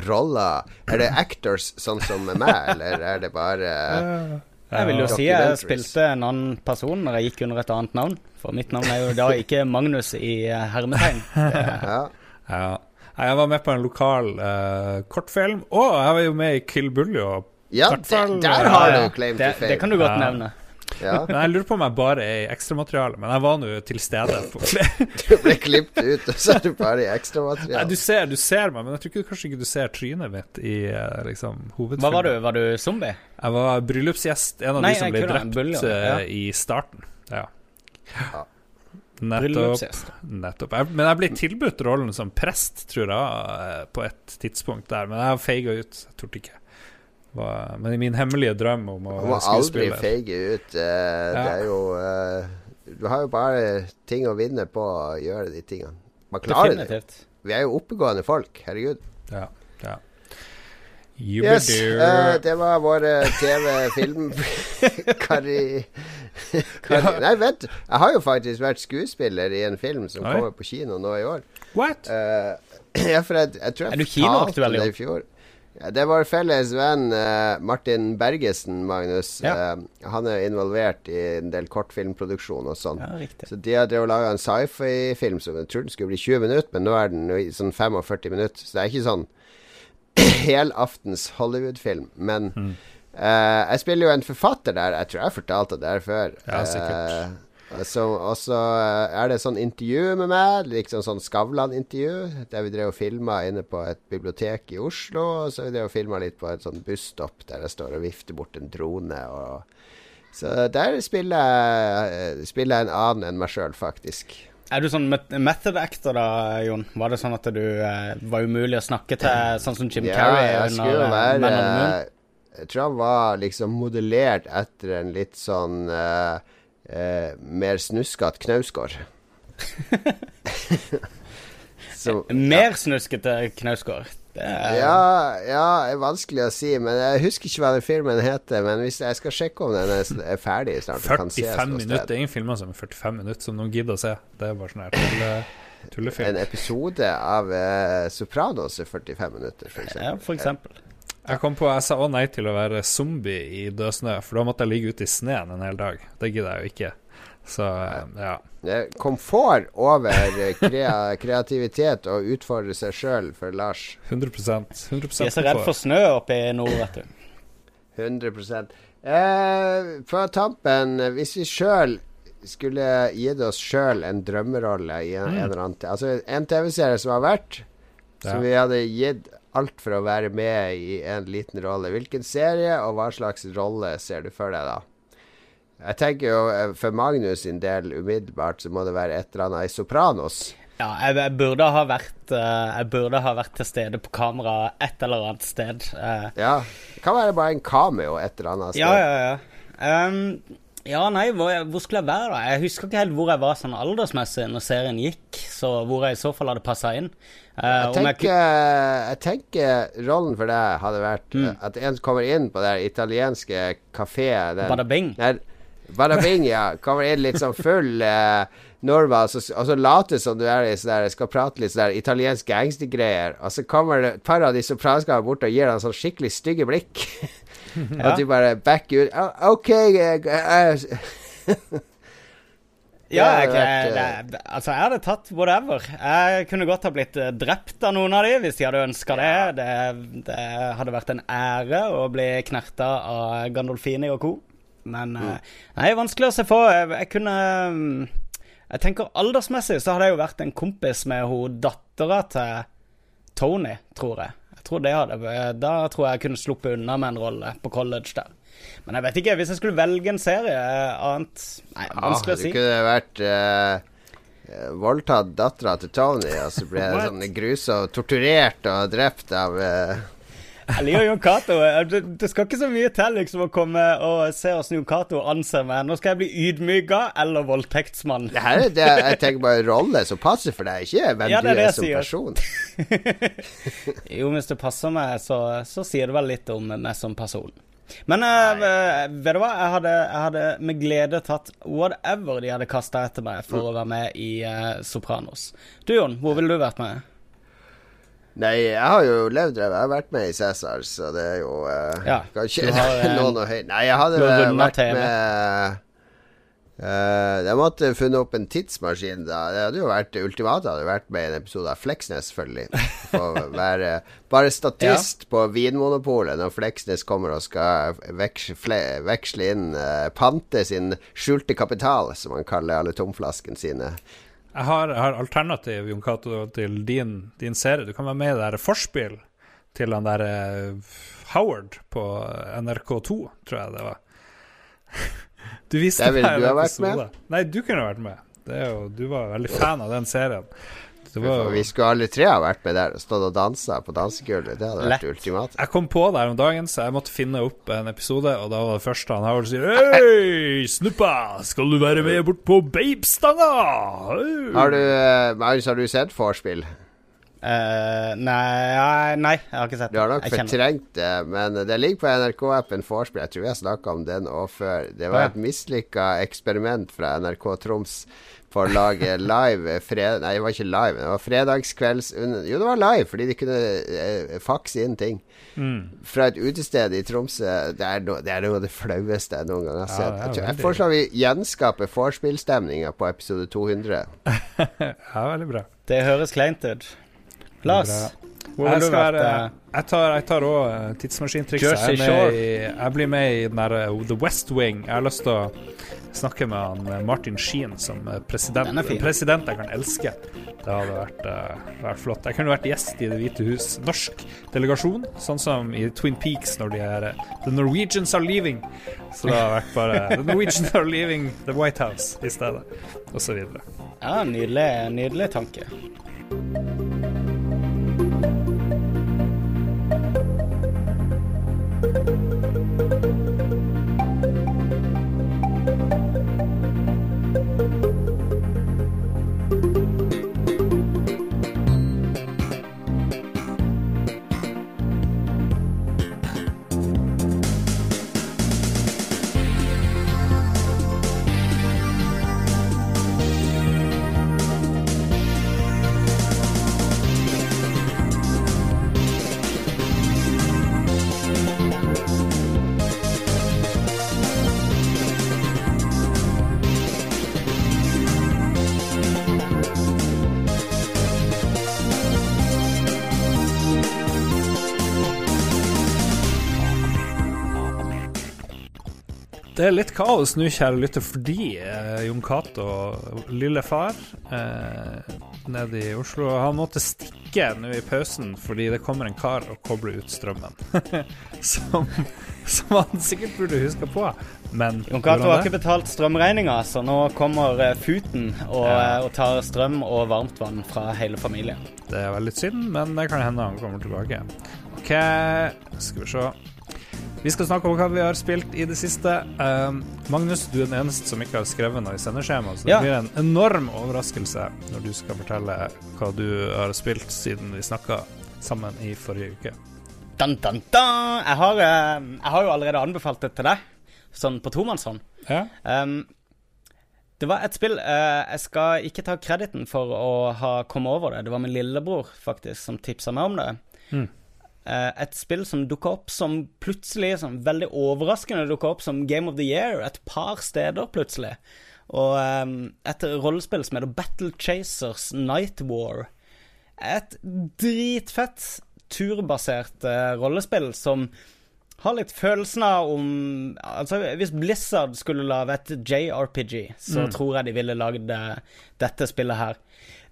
roller? Er det actors sånn som meg, eller er det bare Jeg vil jo si jeg spilte en annen person når jeg gikk under et annet navn. For mitt navn er jo da ikke Magnus i eh, hermetegn. Ja. Ja. Jeg var med på en lokal uh, kortfilm, og jeg var jo med i Kill Buljo. Ja, Hvert der, der har du claim Det, to fame. det kan du godt Ja. nevne. Ja. Men jeg lurer på om jeg bare er i ekstramateriale, men jeg var nå til stede. På. Du ble klippet ut, og så er du bare i Nei, ekstramateriale. du, ser, du ser meg, men jeg tror ikke, kanskje ikke du ser trynet mitt i eh, liksom, hovedfilmen. Hva var du? Var du zombie? Jeg var bryllupsgjest, en av Nei, de som ble drept bulle, ja. eh, i starten. Ja. Ja. Nettopp. Nettopp. Jeg, men jeg ble tilbudt rollen som prest, tror jeg, eh, på et tidspunkt der. Men jeg feiga ut. Jeg torde ikke. Var- Men i min hemmelige drøm om å Du må aldri feige ut. eh, Det er jo eh, Du har jo bare ting å vinne på å gjøre de tingene. Man klarer det. Vi er jo oppegående folk. Herregud. Ja. ja. You Yes, eh, det var våre TV-film... Kari... Kari... Nei, vent. Jeg har jo faktisk vært skuespiller i en film som Oi. kommer på kino nå i år. What? Uh, ja, for jeg, jeg tror jeg Er du kinoaktuell, fortalte det i fjor. Ja, det er vår felles venn eh, Martin Bergesen, Magnus. Ja. Eh, han er involvert i en del kortfilmproduksjon og sånn. Ja. Så de har drevet laga en sci-fi-film som jeg trodde skulle bli 20 minutter, men nå er den i sånn 45 minutter. Så det er ikke sånn helaftens Hollywood-film. Men Mm. eh, jeg spiller jo en forfatter der. Jeg tror jeg har fortalt det der før. Ja, sikkert. Så, og så eh, er det sånn intervju med meg, liksom sånn Skavlan-intervju, der vi drev og filma inne på et bibliotek i Oslo. Og så vi drev og filma litt på et sånn busstopp der jeg står og vifter bort en drone. Og, så der spiller jeg, eh, spiller jeg en annen enn meg sjøl, faktisk. Er du sånn method actor da, Jon? Var det sånn at du eh, var umulig å snakke til, sånn som Jim Ja, Carrey jeg skulle eh, være Jeg tror han var liksom modellert etter en litt sånn eh, eh, mer snuskete Knausgård. Så- Mer snuskete Knausgård. Er Ja, ja, er vanskelig å si, men jeg husker ikke hva den filmen heter. Men hvis jeg skal sjekke om den er, er ferdig snart og kan ses 45 minutter. Det er ingen filmer som er 45 minutter som noen gidder å se. Det er bare sånn her tulle, En episode av uh, Sopranos er 45 minutter, for Ja, for eksempel. Jeg kom på, jeg sa også nei til å være zombie i død snø, for da måtte jeg ligge ute i sneen en hel dag. Det gidder jeg jo ikke. Så eh, ja. Komfort over eh, krea kreativitet og utfordre seg sjøl for Lars. 100% 100% er så redd for snø oppe i nord, vet du. 100 eh, På tampen, hvis vi sjøl skulle gitt oss sjøl en drømmerolle i en, en eller annen Altså en TV-serie som har vært, Ja. som vi hadde gitt alt for å være med i en liten rolle. Hvilken serie og hva slags rolle ser du for deg da? Jeg tenker jo eh, for Magnus sin del umiddelbart så må det være et eller annet i Sopranos. Ja, jeg, jeg, burde ha vært, eh, jeg burde ha vært til stede på kamera et eller annet sted. eh. Ja. Det kan være bare en cameo et eller annet sted. ja, ja, ja. Ehm, ja, nei, hvor, hvor skulle jeg være da? Jeg husker ikke helt hvor jeg var sånn aldersmessig når serien gikk, så hvor jeg i så fall hadde passa inn. Uh, Jeg jeg tenker, ku- jeg tenker rollen for deg hadde vært Mm. at en kommer inn på den italienske kafé Badabing? Bada bing. Der, Bada ja. Kommer inn litt sånn full eh, og så, og så later som du er i sånn skal prate litt sånn italiensk gangstergreier, og så kommer det et par av de sopranskene bort og gir deg sånn skikkelig stygge blikk. Ja. At du bare backer ut. «Oh, OK jeg, jeg, Ja, jeg, jeg, det, altså jeg hadde tatt whatever. Jeg kunne godt ha blitt eh, drept av noen av de hvis de hadde ønska det. det. Det hadde vært en ære å bli knerta av Gandolfini og co. Men mm. nei, vanskelig å se for. Jeg, jeg kunne mm, Jeg tenker aldersmessig så hadde jeg jo vært en kompis med hun dattera til Tony, tror jeg. Tror det hadde Da tror jeg jeg kunne sluppet unna med en rolle på college der. Men jeg vet ikke, hvis jeg skulle velge en serie eh, annet Nei, Ja, vanskelig å du det kunne vært uh, eh, voldtatt dattera til Tony, og så ble sånn sånn og torturert og drept av eh, Jeg liker Jon Cato. Det, skal ikke så mye til liksom å komme og se hvordan Jon Cato anser meg. Nå skal jeg bli ydmyka eller voldtektsmann. Det her er det jeg tenker bare rolle som passer for deg, ikke hvem Ja, du er er som person. Jo, hvis det passer meg, så, så sier det vel litt om meg som person. Men uh, vet du hva? Jeg hadde, jeg hadde med glede tatt whatever de hadde kasta etter meg for å være med i uh, Sopranos. Du Jon, hvor ville du vært med? Nei, jeg har jo levd Jeg har vært med i Cæsar, så det er jo uh, Ja, Kanskje har, noen å høy... Nei, jeg hadde vært TV. med uh, jeg måtte funnet opp en tidsmaskin da. Det hadde jo vært ultimate hadde vært med i en episode av Fleksnes, selvfølgelig. For å være bare statist på Vinmonopolet når Fleksnes kommer og skal veksle, veksle inn uh, pante sin skjulte kapital, som han kaller alle tomflaskene sine. Jeg har, jeg har alternativ, Jon Cato, til din, din serie. Du kan være med i det der forspill til han der eh, Howard på NRK2, tror jeg det var. Du viste Der ville du ha vært med. Nei, du kunne vært med. Det jo, du var veldig fan av den serien. Det var, Vi skulle alle tre ha vært med der og stått og dansa på dansegulvet. Det hadde vært Lett. ultimate. jeg kom på der om dagen, så jeg måtte finne opp en episode, og da var det første han Howard sier Hei, snuppa, skal du være med bort på Babestanga? Har du, eh, Marius, har du sett vorspiel? Uh, nei, nei, jeg har ikke sett det. Du har nok fortrengt det, men det ligger på NRK-appen Vorspiel. Jeg tror jeg har snakka om den òg før. Det var et mislykka eksperiment fra NRK Troms for å lage live fred... Nei, det var ikke live, det var fredagskvelds... Jo, det var live, fordi de kunne eh, fakse inn ting. Mm. Fra et utested i Tromsø. Det er, no, det er noe av det flaueste jeg noen gang har sett. det er jeg, jeg foreslår vi gjenskaper vorspielstemninga på episode 200. Ja, veldig bra. Det høres kleint ut. Lars, Jeg, skal vært? være, eh, jeg tar jeg tar også tidsmaskintrikset. Jersey Jeg, jeg blir med i den der uh, The West Wing. Jeg har lyst til å snakke med han Martin Sheen som president. Den er fin. En president jeg kan elske. Det hadde vært, uh, vært flott. Jeg kunne vært gjest i Det hvite hus. Norsk delegasjon, sånn som i Twin Peaks når de er uh, The Norwegians are leaving. Så det hadde vært bare The Norwegians are leaving the White House i stedet, videre. Ja, nydelig, nydelig tanke. Det er litt kaos nå, kjære lytter, fordi eh, Jon Cato, lille far, eh, nede i Oslo Han måtte stikke nå i pausen fordi det kommer en kar og kobler ut strømmen. som, som han sikkert burde huske på, men Jon Cato har ikke betalt strømregninga, så nå kommer eh, Futen og, Ja. eh, og tar strøm og varmt vann fra hele familien. Det er veldig synd, men det kan hende han kommer tilbake. OK, skal vi se. Vi skal snakke om hva vi har spilt i det siste. Uh, Magnus, du er den eneste som ikke har skrevet noe i sendeskjemaet, så Ja. det blir en enorm overraskelse når du skal fortelle hva du har spilt siden vi snakka sammen i forrige uke. Dun, dun, dun. Jeg, har, eh, jeg har jo allerede anbefalt det til deg, sånn på tomannshånd. Ja. Um, det var et spill uh, Jeg skal ikke ta krediten for å ha kommet over det. Det var min lillebror faktisk som tipsa meg om det. Mm. Eh, et spill som dukka opp som plutselig, som veldig overraskende dukka opp som Game of the Year et par steder plutselig. Og um, et rollespill som heter Battle Chasers Night War. Et dritfett turbasert eh, rollespill som har litt følelsen av om Altså, hvis Blizzard skulle lage et JRPG, så Mm. tror jeg de ville lagd eh, dette spillet her.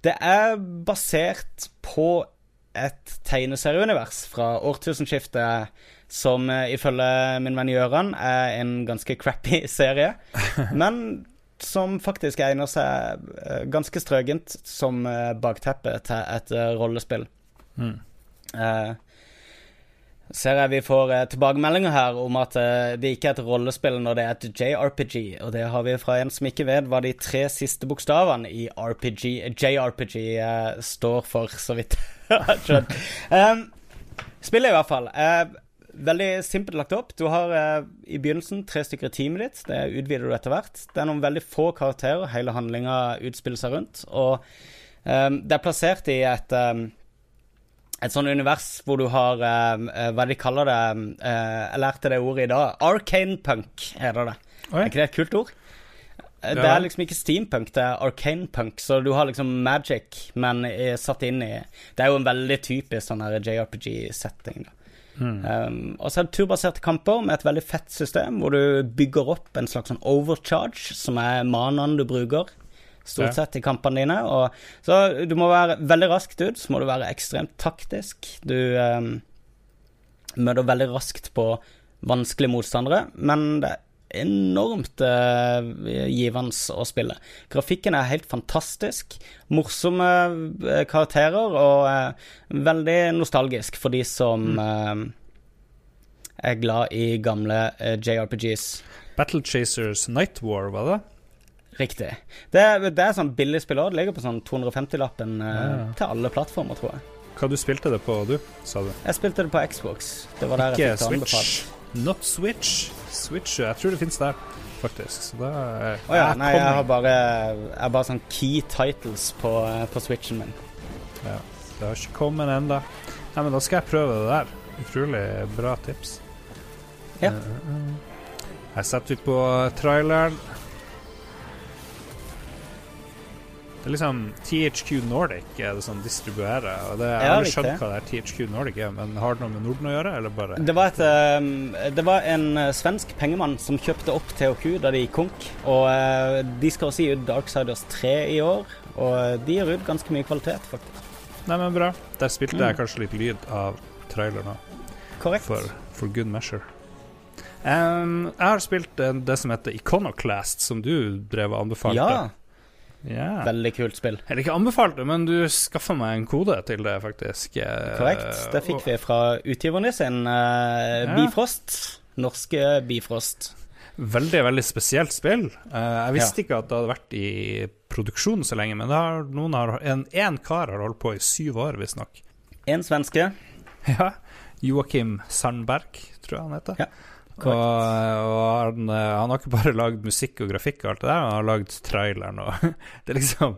Det er basert på et tegneserieunivers fra årtusenskiftet som eh, ifølge min venn Gøran er en ganske crappy serie, men som faktisk egner seg eh, ganske strøgent som eh, bakteppe til et rollespill. Mm. Eh, ser jeg vi får tilbakemeldinger her om at det ikke er et rollespill når det er et JRPG, og det har vi fra en som ikke vet hva de tre siste bokstavene i RPG, JRPG står for, så vidt skjønt. Um, spillet i hvert fall. Uh, veldig simpelt lagt opp. Du har uh, i begynnelsen tre stykker i teamet ditt. Det utvider du etter hvert. Det er noen veldig få karakterer hele handlinga utspiller seg rundt. Og um, det er plassert i et um, et sånn univers hvor du har eh, Hva de kaller det eh, Jeg lærte det ordet i dag. Arcane punk, heter det. Oi. Er ikke det et kult ord? Det er liksom ikke steampunk, det er arcane punk, så du har liksom magic, men eh, satt inn i Det er jo en veldig typisk sånn JRPG-setting, da. Um, og så er det turbaserte kamper med et veldig fett system, hvor du bygger opp en slags sånn overcharge, som er manaen du bruker. Stort sett i kampene dine. Og, så du må være veldig raskt ut, så må du være ekstremt taktisk. Du um, møter veldig raskt på vanskelige motstandere, men det er enormt eh, givende å spille. Grafikken er helt fantastisk. Morsomme eh, karakterer og eh, veldig nostalgisk for de som eh, er glad i gamle eh, JRPGs. Battle Chasers Night War, var det? Riktig. Det, det er sånn billig spill også. Det ligger på sånn 250-lappen eh, Ja. til alle plattformer, tror jeg. Hva du spilte det på, du, sa du? Jeg spilte det på Xbox. Det var der Ikke jeg fikk det anbefalt. Not Switch. Switch, jeg tror det finnes der, faktisk. Så det er oh, ja, nei, jeg har bare, jeg har bare sånn key titles på, eh, på switchen min. Ja, det har ikke kommet ennå. Nei, men da skal jeg prøve det der. Utrolig bra tips. Ja. Eh, eh. Jeg setter ut på traileren. Det er liksom THQ Nordic er det som distribuerer. Og det, jeg har aldri skjønt hva det er THQ Nordic er, men har det noe med Norden å gjøre, eller bare Det var, et, eh, det var en eh, svensk pengemann som kjøpte opp THQ da de gikk konk. Og eh, de skal også gi ut Darksiders 3 i år, og eh, de gir ut ganske mye kvalitet, faktisk. Nei, men bra. Der spilte jeg Mm. kanskje litt lyd av traileren òg. Korrekt. for, for good measure. Um, jeg har spilt det som heter Iconoclast, som du drev og anbefalte. Ja, Ja. veldig kult spill. Eller ikke anbefalte, men du skaffa meg en kode til det, faktisk. Eh, Korrekt. Det fikk vi fra utgiverne sin, uh, Ja. Bifrost. Norske Bifrost. Veldig, veldig spesielt spill. Uh, jeg visste ikke at det hadde vært i produksjon så lenge, men det har, har, en, en kar har holdt på i syv år, visstnok. En svenske. Ja. Joakim Sandberg, tror jeg han heter. Ja, og og han, eh, han har ikke bare lagd musikk og grafikk og alt det der, han har lagd traileren og Det er liksom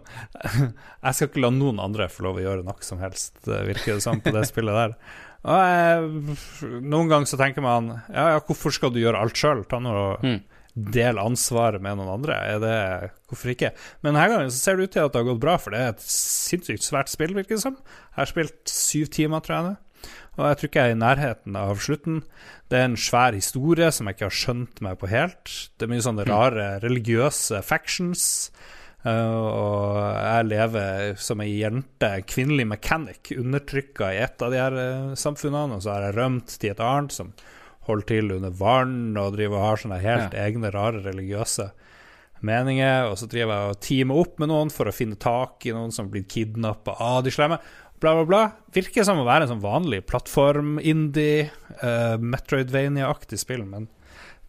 Jeg skal ikke la noen andre få lov å gjøre noe som helst, eh, virker det som, på det spillet der. Og jeg, noen ganger så tenker man ja, ja, hvorfor skal du gjøre alt sjøl? Ta nå og Mm. del ansvaret med noen andre. Det, hvorfor ikke? Men denne gangen så ser det ut til at det har gått bra, for det er et sinnssykt svært spill, virker det som. Jeg har spilt syv timer, tror jeg nå. Og jeg tror ikke jeg er i nærheten av slutten. Det er en svær historie som jeg ikke har skjønt meg på helt. Det er mye sånne rare religiøse factions. Uh, og jeg lever som ei jente, kvinnelig mechanic, undertrykka i et av de her eh, samfunnene. Og så har jeg rømt til et annet som holder til under vann og driver og har sånne helt egne, rare religiøse meninger. Og så driver jeg og teamer opp med noen for å finne tak i noen som blir kidnappa av de slemme. Bla, bla, bla. Virker som å være en sånn vanlig plattform-indie, uh, Metroidvania-aktig spill, men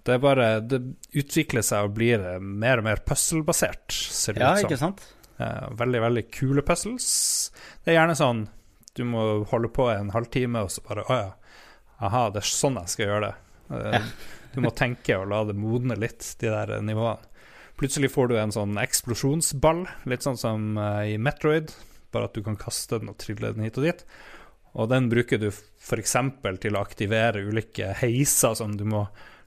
det er bare Det utvikler seg og blir eh, mer og mer puzzle-basert, ser det Ja, ut som. ikke sant? Uh, veldig, veldig kule puzzles. Det er gjerne sånn du må holde på en halvtime, og så bare Å ja. Aha, det er sånn jeg skal gjøre det. Eh, Du må tenke og la det modne litt, de der eh, nivåene. Plutselig får du en sånn eksplosjonsball, litt sånn som uh, i Metroid, bare at du kan kaste den og trille den hit og dit. Og den bruker du f.eks. til å aktivere ulike heiser som du må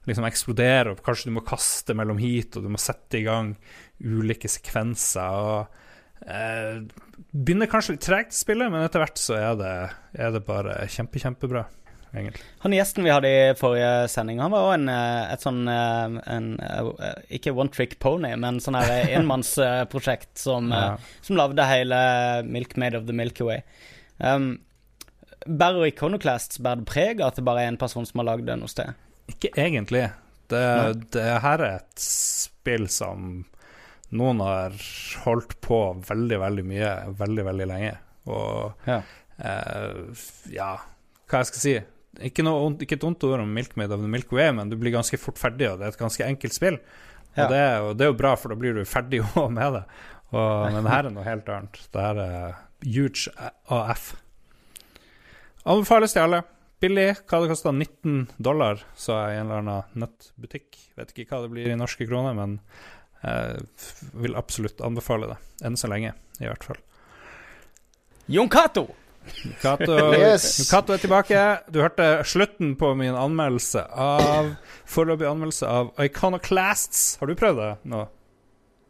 liksom eksplodere, og kanskje du må kaste mellom hit, og du må sette i gang ulike sekvenser. og eh, Begynner kanskje litt tregt spillet, men etter hvert så er det, er det bare kjempe, kjempebra, egentlig. Han gjesten vi hadde i forrige sending, han var òg en, eh, et sånn eh, en, eh, Ikke one trick pony, men sånn her enmannsprosjekt som, Ja. som lagde hele Milkmaid of the Milky Way. Um, bærer Iconoclasts bærer preg av at det bare er en person som har lagd det noe sted? Ikke egentlig. Det, det her er et spill som noen har holdt på veldig, veldig mye, veldig, veldig lenge. Og Ja. eh, ja, hva jeg skal si ikke, noe, ikke et ondt ord om Milkmaid of the Milky Way, men du blir ganske fort ferdig, og det er et ganske enkelt spill. Og, Ja. det, er jo- det er jo bra, for da blir du ferdig òg med det. Og, men det her er noe helt annet. Det her er huge AF. Anbefales til alle. Billig. Hva det kosta? 19 dollar, så jeg i en eller annen nettbutikk. Vet ikke hva det blir i norske kroner, men jeg vil absolutt anbefale det. Enn så lenge, i hvert fall. Jon Cato! Cato Yes. Er tilbake. Du hørte slutten på min anmeldelse av Foreløpig anmeldelse av Iconoclasts. Har du prøvd det nå?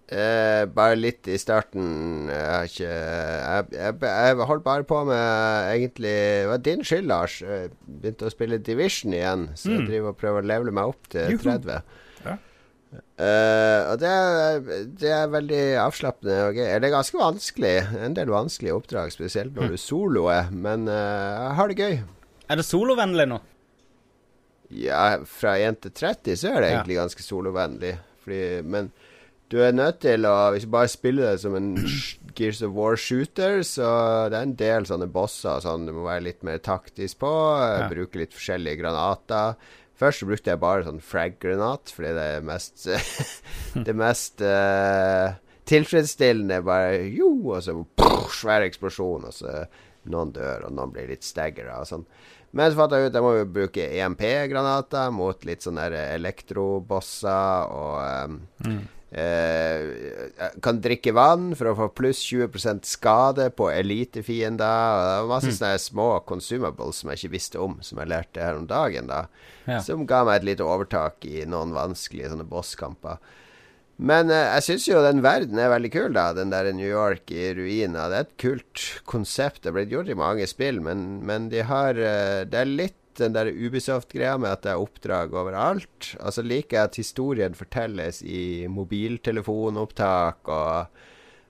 Eh, bare litt i starten. Jeg har ikke Jeg, jeg, jeg holdt bare på med egentlig Det var din skyld, Lars. Jeg begynte å spille Division igjen, så jeg driver og prøver å levele meg opp til 30. Ja. Eh, og det er, det er veldig avslappende og gøy. Eller ganske vanskelig. En del vanskelige oppdrag, spesielt når du soloer. Men uh, jeg har det gøy. Er det solovennlig nå? Ja, fra 1 til 30 så er det Ja. egentlig ganske solovennlig. Fordi, men du er nødt til å Hvis du bare spiller det som en Gears of War-shooter, så det er en del sånne bosser sånn du må være litt mer taktisk på. Ja. Bruke litt forskjellige granater. Først så brukte jeg bare sånn frag-granat, fordi det er mest Det mest uh, tilfredsstillende. Bare jo, og så pff, svær eksplosjon, og så noen dør, og noen blir litt staggera og sånn. Men så fant jeg ut at jeg må bruke EMP-granater mot litt sånne elektrobosser og um, eh, kan drikke vann for å få pluss 20% skade på elitefiender. Og det var masse sånne små consumables som jeg ikke visste om, som jeg lærte her om dagen. da Ja. Som ga meg et lite overtak i noen vanskelige sånne bosskamper. Men eh, jeg syns jo den verden er veldig kul, da. Den der New York i ruiner. Det er et kult konsept. Det er blitt gjort i mange spill, men, men de har eh, Det er litt den der Ubisoft-greia med at det er oppdrag overalt. Altså liker jeg at historien fortelles i mobiltelefonopptak og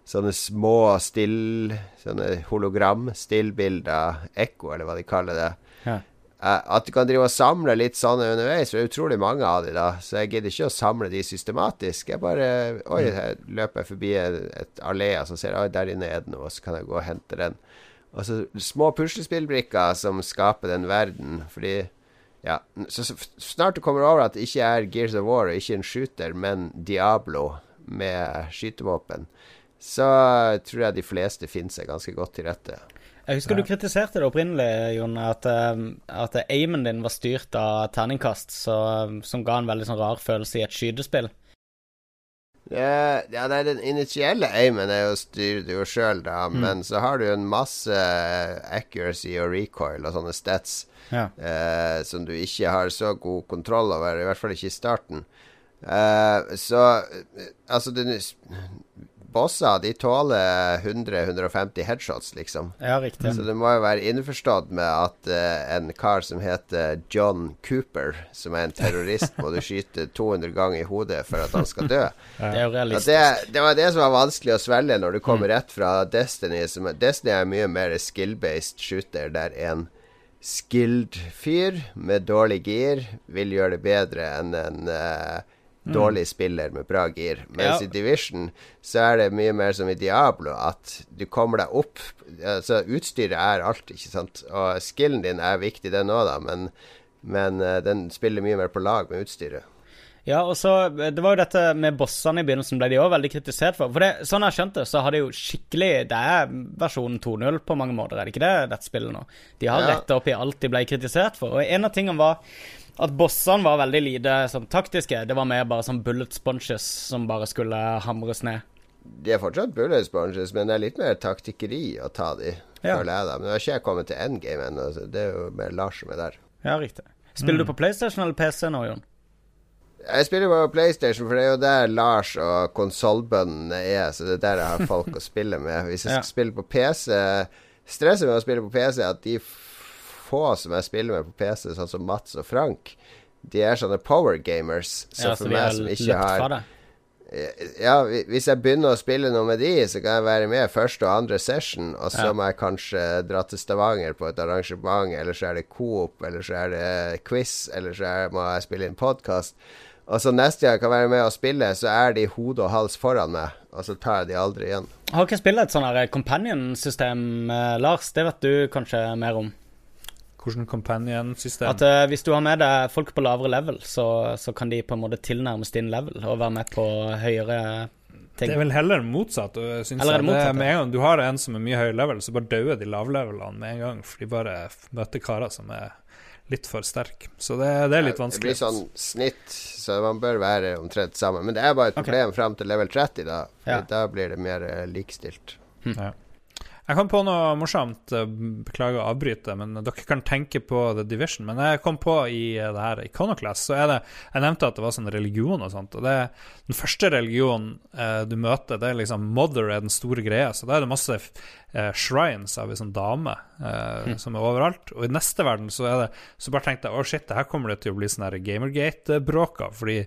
sånne små still... Sånne hologram-stillbilder. Ekko, eller hva de kaller det. Ja. Eh, At du kan drive og samle litt sånne underveis, for det er utrolig mange av de da. Så jeg gidder ikke å samle de systematisk. Jeg bare Oi, her løper jeg forbi et, et allé, og så ser jeg oi, der inne er det noe, så kan jeg gå og hente den. Og så små puslespillbrikker som skaper den verden, fordi Ja, så, så snart du kommer over at det ikke er Gears of War og ikke en shooter, men Diablo med skytevåpen, så tror jeg de fleste finner seg ganske godt til rette. Jeg husker du kritiserte det opprinnelig, Jon, at, eh, at aimen din var styrt av terningkast, så, som ga en veldig sånn rar følelse i et skytespill. Ja, ja, det er den initielle aimen er jo styrer du jo sjøl, da, men så har du jo en masse accuracy og recoil og sånne stats Ja. eh, som du ikke har så god kontroll over, i hvert fall ikke i starten. Eh, så eh, altså den, Bosser de tåler 100-150 headshots, liksom. Ja, riktig. Så du må jo være innforstått med at uh, en kar som heter John Cooper, som er en terrorist, må du skyte 200 ganger i hodet for at han skal dø. Det er jo realistisk. det, det var det som var vanskelig å svelge når du kommer rett fra Destiny. Som, Destiny er mye mer skill-based shooter, der en skilled fyr med dårlig gir vil gjøre det bedre enn en eh, dårlig spiller med bra gir. Mens Ja. i Division så er det mye mer som i Diablo, at du kommer deg opp Altså, utstyret er alt, ikke sant. Og skillen din er viktig, den òg, da, men, men eh, den spiller mye mer på lag med utstyret. Ja, og så Det var jo dette med bossene i begynnelsen ble de òg veldig kritisert for. For det, sånn jeg skjønte, så har de jo skikkelig Det er versjon 2.0 på mange måter, er det ikke det, dette spillet nå? De har Ja. retta opp i alt de ble kritisert for. Og en av tingene var at bossene var veldig lite sånn, taktiske. Det var mer bare sånn bullet sponges som bare skulle hamres ned. De er fortsatt bullet sponges, men det er litt mer taktikkeri å ta de, Ja. føler jeg da. Men nå har ikke jeg kommet til endgame ennå, så det er jo mer Lars som er der. Ja, riktig. Spiller du på PlayStation eller PC nå, Jon? Jeg spiller på PlayStation, for det er jo der Lars og konsollbøndene er, så det er der jeg har folk å spille med. Hvis jeg Ja. skal spille på PC Stresset med å spille på PC er at de få som jeg spiller med på PC, sånn som Mats og Frank, de er sånne power gamers. Så Ja, for meg som ikke har. Ja, hvis jeg begynner å spille noe med de, så kan jeg være med første og andre session, og så Ja. må jeg kanskje dra til Stavanger på et arrangement, eller så er det Coop, eller så er det quiz, eller så er, må jeg spille inn podkast. Og så neste gang jeg kan være med og spille, så er de hode og hals foran meg, og så tar jeg de aldri igjen. Har ikke spillet et her companion-system, eh, Lars? Det vet du kanskje mer om? Hvordan companion-system? At uh, hvis du har med deg folk på lavere level, så, så kan de på en måte tilnærmes din level og være med på høyere ting. Det er vel heller motsatt. Synes Eller er jeg. det Det med en gang du har en som er mye høyere level, så bare dauer de lavlevelene med en gang, for de bare møter karer som er litt for sterke. Så det, det er litt vanskelig Det blir sånn snitt, så man bør være omtrent sammen. Men det er bare et problem problem fram til level 30, da. For Ja. da blir det mer likestilt. Hm. Ja. Jeg kom på noe morsomt. Beklager å avbryte, men dere kan tenke på The Division. Men jeg kom på i eh, det her Iconoclast, så er det Jeg nevnte at det var sånn religion og sånt. Og det er den første religionen eh, du møter, det er liksom Mother er den store greia. Så da er det masse eh, shrines av ei sånn dame eh, som er overalt. Og i neste verden så er det Så bare tenkte jeg å shit, det her kommer det til å bli sånn Gamergate-bråk av. Fordi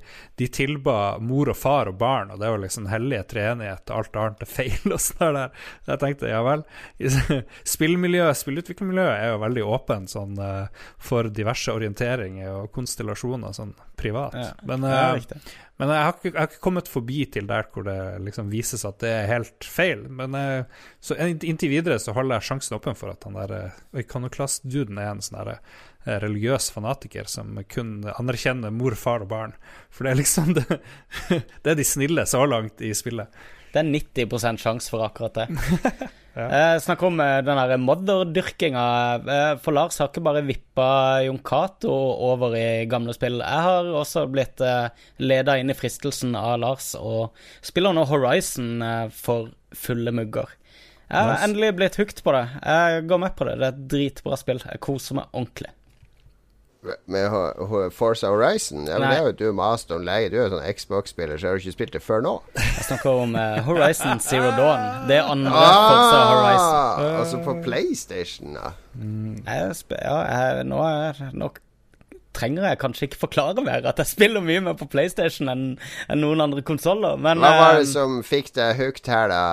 de tilba mor og far og barn, og det var liksom hellige treenighet, og alt annet er feil og sånn der. Så jeg tenkte ja vel. Spillmiljøet, spillutviklermiljøet er jo veldig åpen sånn eh, for diverse orienteringer og konstellasjoner sånn privat. Ja. Men, eh, men jeg har, ikke, jeg har ikke kommet forbi til der hvor det liksom vises at det er helt feil. Men uh, så inntil videre så holder jeg sjansen åpen for at han der uh, Iconoclast-duden er en sånn eh, religiøs fanatiker som kun anerkjenner mor, far og barn. For det er liksom det, det er de snille så langt i spillet. Det er 90 sjanse for akkurat det. eh, Snakk om eh, den der modderdyrkinga. Eh, for Lars har ikke bare vippa Jon Cato over i gamle spill. Jeg har også blitt eh, leda inn i fristelsen av Lars og spiller nå Horizon eh, for fulle mugger. Jeg har Nice. endelig blitt hooked på det. Jeg går med på det. Det er et dritbra spill. Jeg koser meg ordentlig. Med Forza Horizon? Ja, men Nei. det er jo du master om lenge. Du er jo sånn Xbox-spiller, så har du ikke spilt det før nå. Jeg snakker om uh, Horizon Zero Dawn. Det er andre Forza Horizon. Uh, altså på PlayStation, da. Jeg sp ja, jeg, nå, er, nå trenger jeg kanskje ikke forklare mer at jeg spiller mye mer på PlayStation enn enn noen andre konsoller, men Hva var det eh, som fikk deg hooked her, da,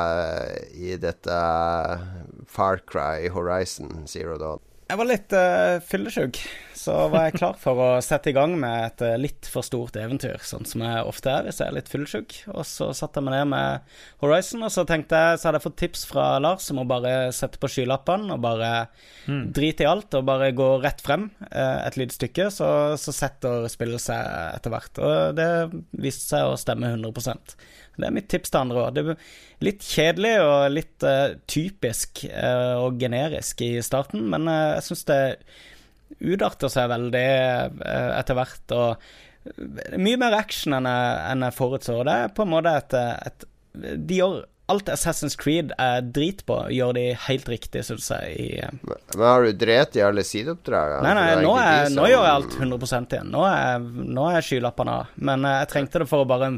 i dette Far Cry Horizon Zero Dawn? Jeg var litt uh, fyllesyk. Så var jeg klar for å sette i gang med et uh, litt for stort eventyr, sånn som jeg ofte er hvis jeg er litt fyllesyk. Og så satte jeg meg ned med Horizon, og så tenkte jeg, så hadde jeg fått tips fra Lars om å bare sette på skylappene og bare drite i alt og bare gå rett frem uh, et lite stykke, så, så setter spillet seg etter hvert. Og det viste seg å stemme 100 Det er mitt tips til andre òg. Det er litt kjedelig og litt uh, typisk uh, og generisk i starten, men uh, jeg syns det utarter seg veldig etter hvert. Og mye mer action enn jeg, enn jeg forutså. Det er på en måte et, et De gjør alt Assassin's Creed er drit på, gjør de helt riktig, syns jeg. I, eh, Men har du drept i alle sideoppdragene? Nei, nei, nå, er, som... nå gjør jeg alt 100 igjen. Nå er, nå er skylappene av. Men eh, jeg trengte det for å bare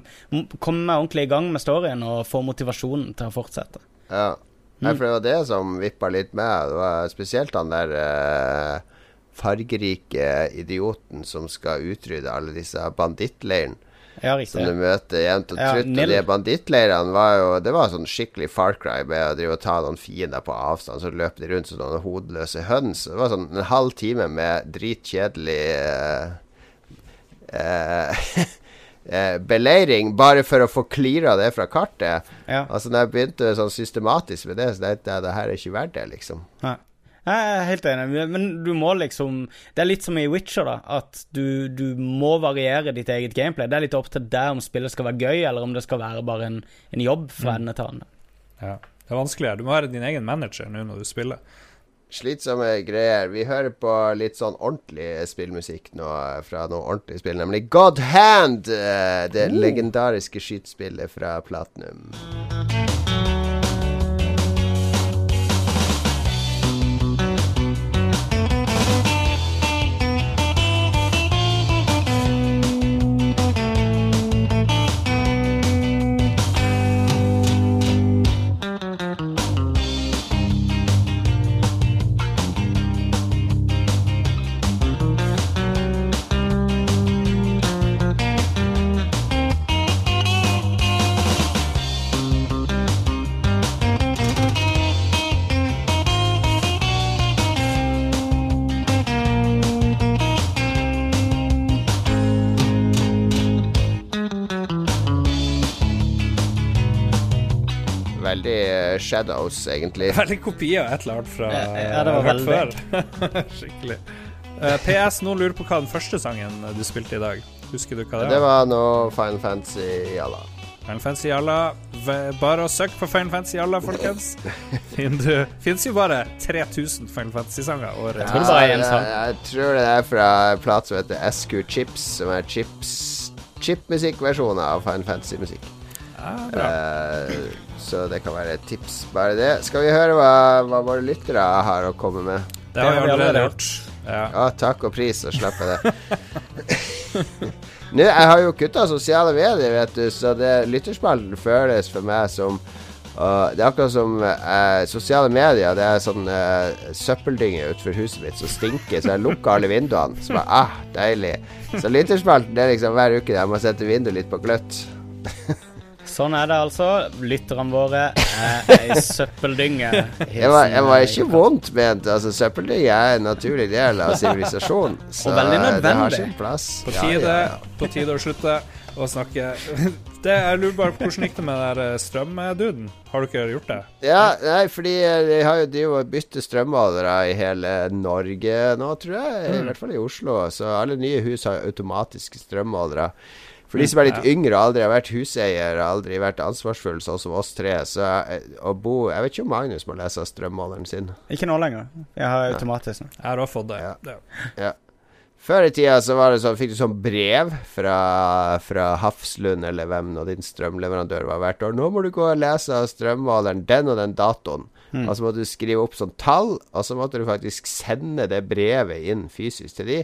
komme meg ordentlig i gang med storyen og få motivasjonen til å fortsette. Ja. Nei, for det var det som vippa litt med. Det var spesielt han der eh, fargerike idioten som skal utrydde alle disse bandittleirene. Ja, Som du møter jevnt og trutt. og de bandittleirene var jo Det var sånn skikkelig Far Cry med å drive og ta noen fiender på avstand, så løp de rundt som noen hodeløse høns. Det var sånn en halv time med dritkjedelig eh, eh, eh, beleiring bare for å få cleara det fra kartet. Ja. Altså Når jeg begynte sånn systematisk med det, så tenkte jeg det her er ikke verdt det, liksom. Nei. Jeg er helt enig, men du må liksom Det er litt som i Witcher, da. At du, du må variere ditt eget gameplay. Det er litt opp til deg om spillet skal være gøy, eller om det skal være bare en, en jobb fra ende til ende. Ja. Det er vanskeligere. Du må være din egen manager nå når du spiller. Slitsomme greier. Vi hører på litt sånn ordentlig spillmusikk nå fra noe ordentlig spill, nemlig God Hand. eh, Det legendariske skytespillet fra Platinum. Shadows, egentlig. Veldig kopi av et eller annet fra Ja, ja, det var hørt veldig. før. Skikkelig. Uh, PS, noen lurer på hva den første sangen du spilte i dag. Husker du hva det var? Det var? nå noe Final Fantasy Jalla. Final Fantasy Jalla. Bare å søke på Final Fantasy Jalla, folkens. Det du Fins jo bare 3000 Final Fantasy-sanger er Ja, sang. Jeg, jeg tror det er fra en plate som heter SQ Chips, som er chips chipmusikkversjoner av Final Fantasy-musikk. Ja, bra. Eh, så det kan være et tips. Bare det. Skal vi høre hva, hva våre lyttere har å komme med? Det har vi allerede gjort. Ja. Ja, takk og pris, så slipper jeg det. Nå, jeg har jo kutta sosiale medier, vet du, så det lytterspalten føles for meg som uh, Det er akkurat som uh, sosiale medier. Det er sånn uh, søppeldynge utenfor huset mitt som stinker, så jeg lukker alle vinduene. Så bare, ah, deilig. Så lytterspalten det er liksom hver uke jeg må sette vinduet litt på gløtt. Sånn er det altså. Lytterne våre er ei søppeldynge. Jeg var, jeg var ikke vondt ment. Altså, søppeldynge er en naturlig del av sivilisasjonen. Så veldig det har nødvendig. sin plass. På Ja, ja, ja. på tide å slutte å snakke det, Jeg lurer bare på hvordan gikk det med den eh, strømduden? Har du ikke gjort det? Ja, nei, fordi eh, de har jo drivet og byttet strømmålere i hele Norge nå, tror jeg. I hvert fall i Oslo. Så alle nye hus har automatiske strømmålere. For de som er litt yngre og aldri har vært huseier, aldri vært ansvarsfull, sånn som oss tre, så eh, å bo Jeg vet ikke om Magnus må lese strømmåleren sin. Ikke nå lenger. Jeg har automatisk nå. Jeg har også fått det. Ja. Ja. Før i tida så var det sånn, fikk du sånn brev fra, fra Hafslund eller hvem nå din strømleverandør var hvert år. 'Nå må du gå og lese av strømmåleren den og den datoen.' Og så måtte du skrive opp sånn tall, og så måtte du faktisk sende det brevet inn fysisk til de.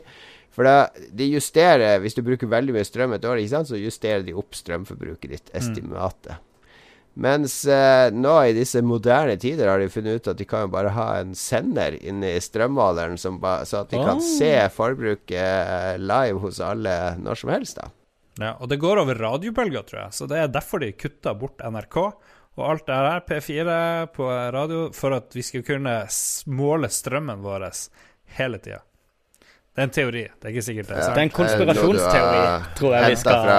For da, de justerer Hvis du bruker veldig mye strøm et år, så justerer de opp strømforbruket ditt, estimatet. Mens eh, nå i disse moderne tider har de funnet ut at de kan jo bare ha en sender inni strømmåleren, som så at de kan Oh. se forbruket eh, live hos alle når som helst. da Ja, og det går over radiobølger, tror jeg. Så det er derfor de kutta bort NRK og alt det her, P4 på radio, for at vi skal kunne måle strømmen vår hele tida. Det er en teori. Det er ikke sikkert det er Det er en konspirasjonsteori, tror jeg vi skal fra,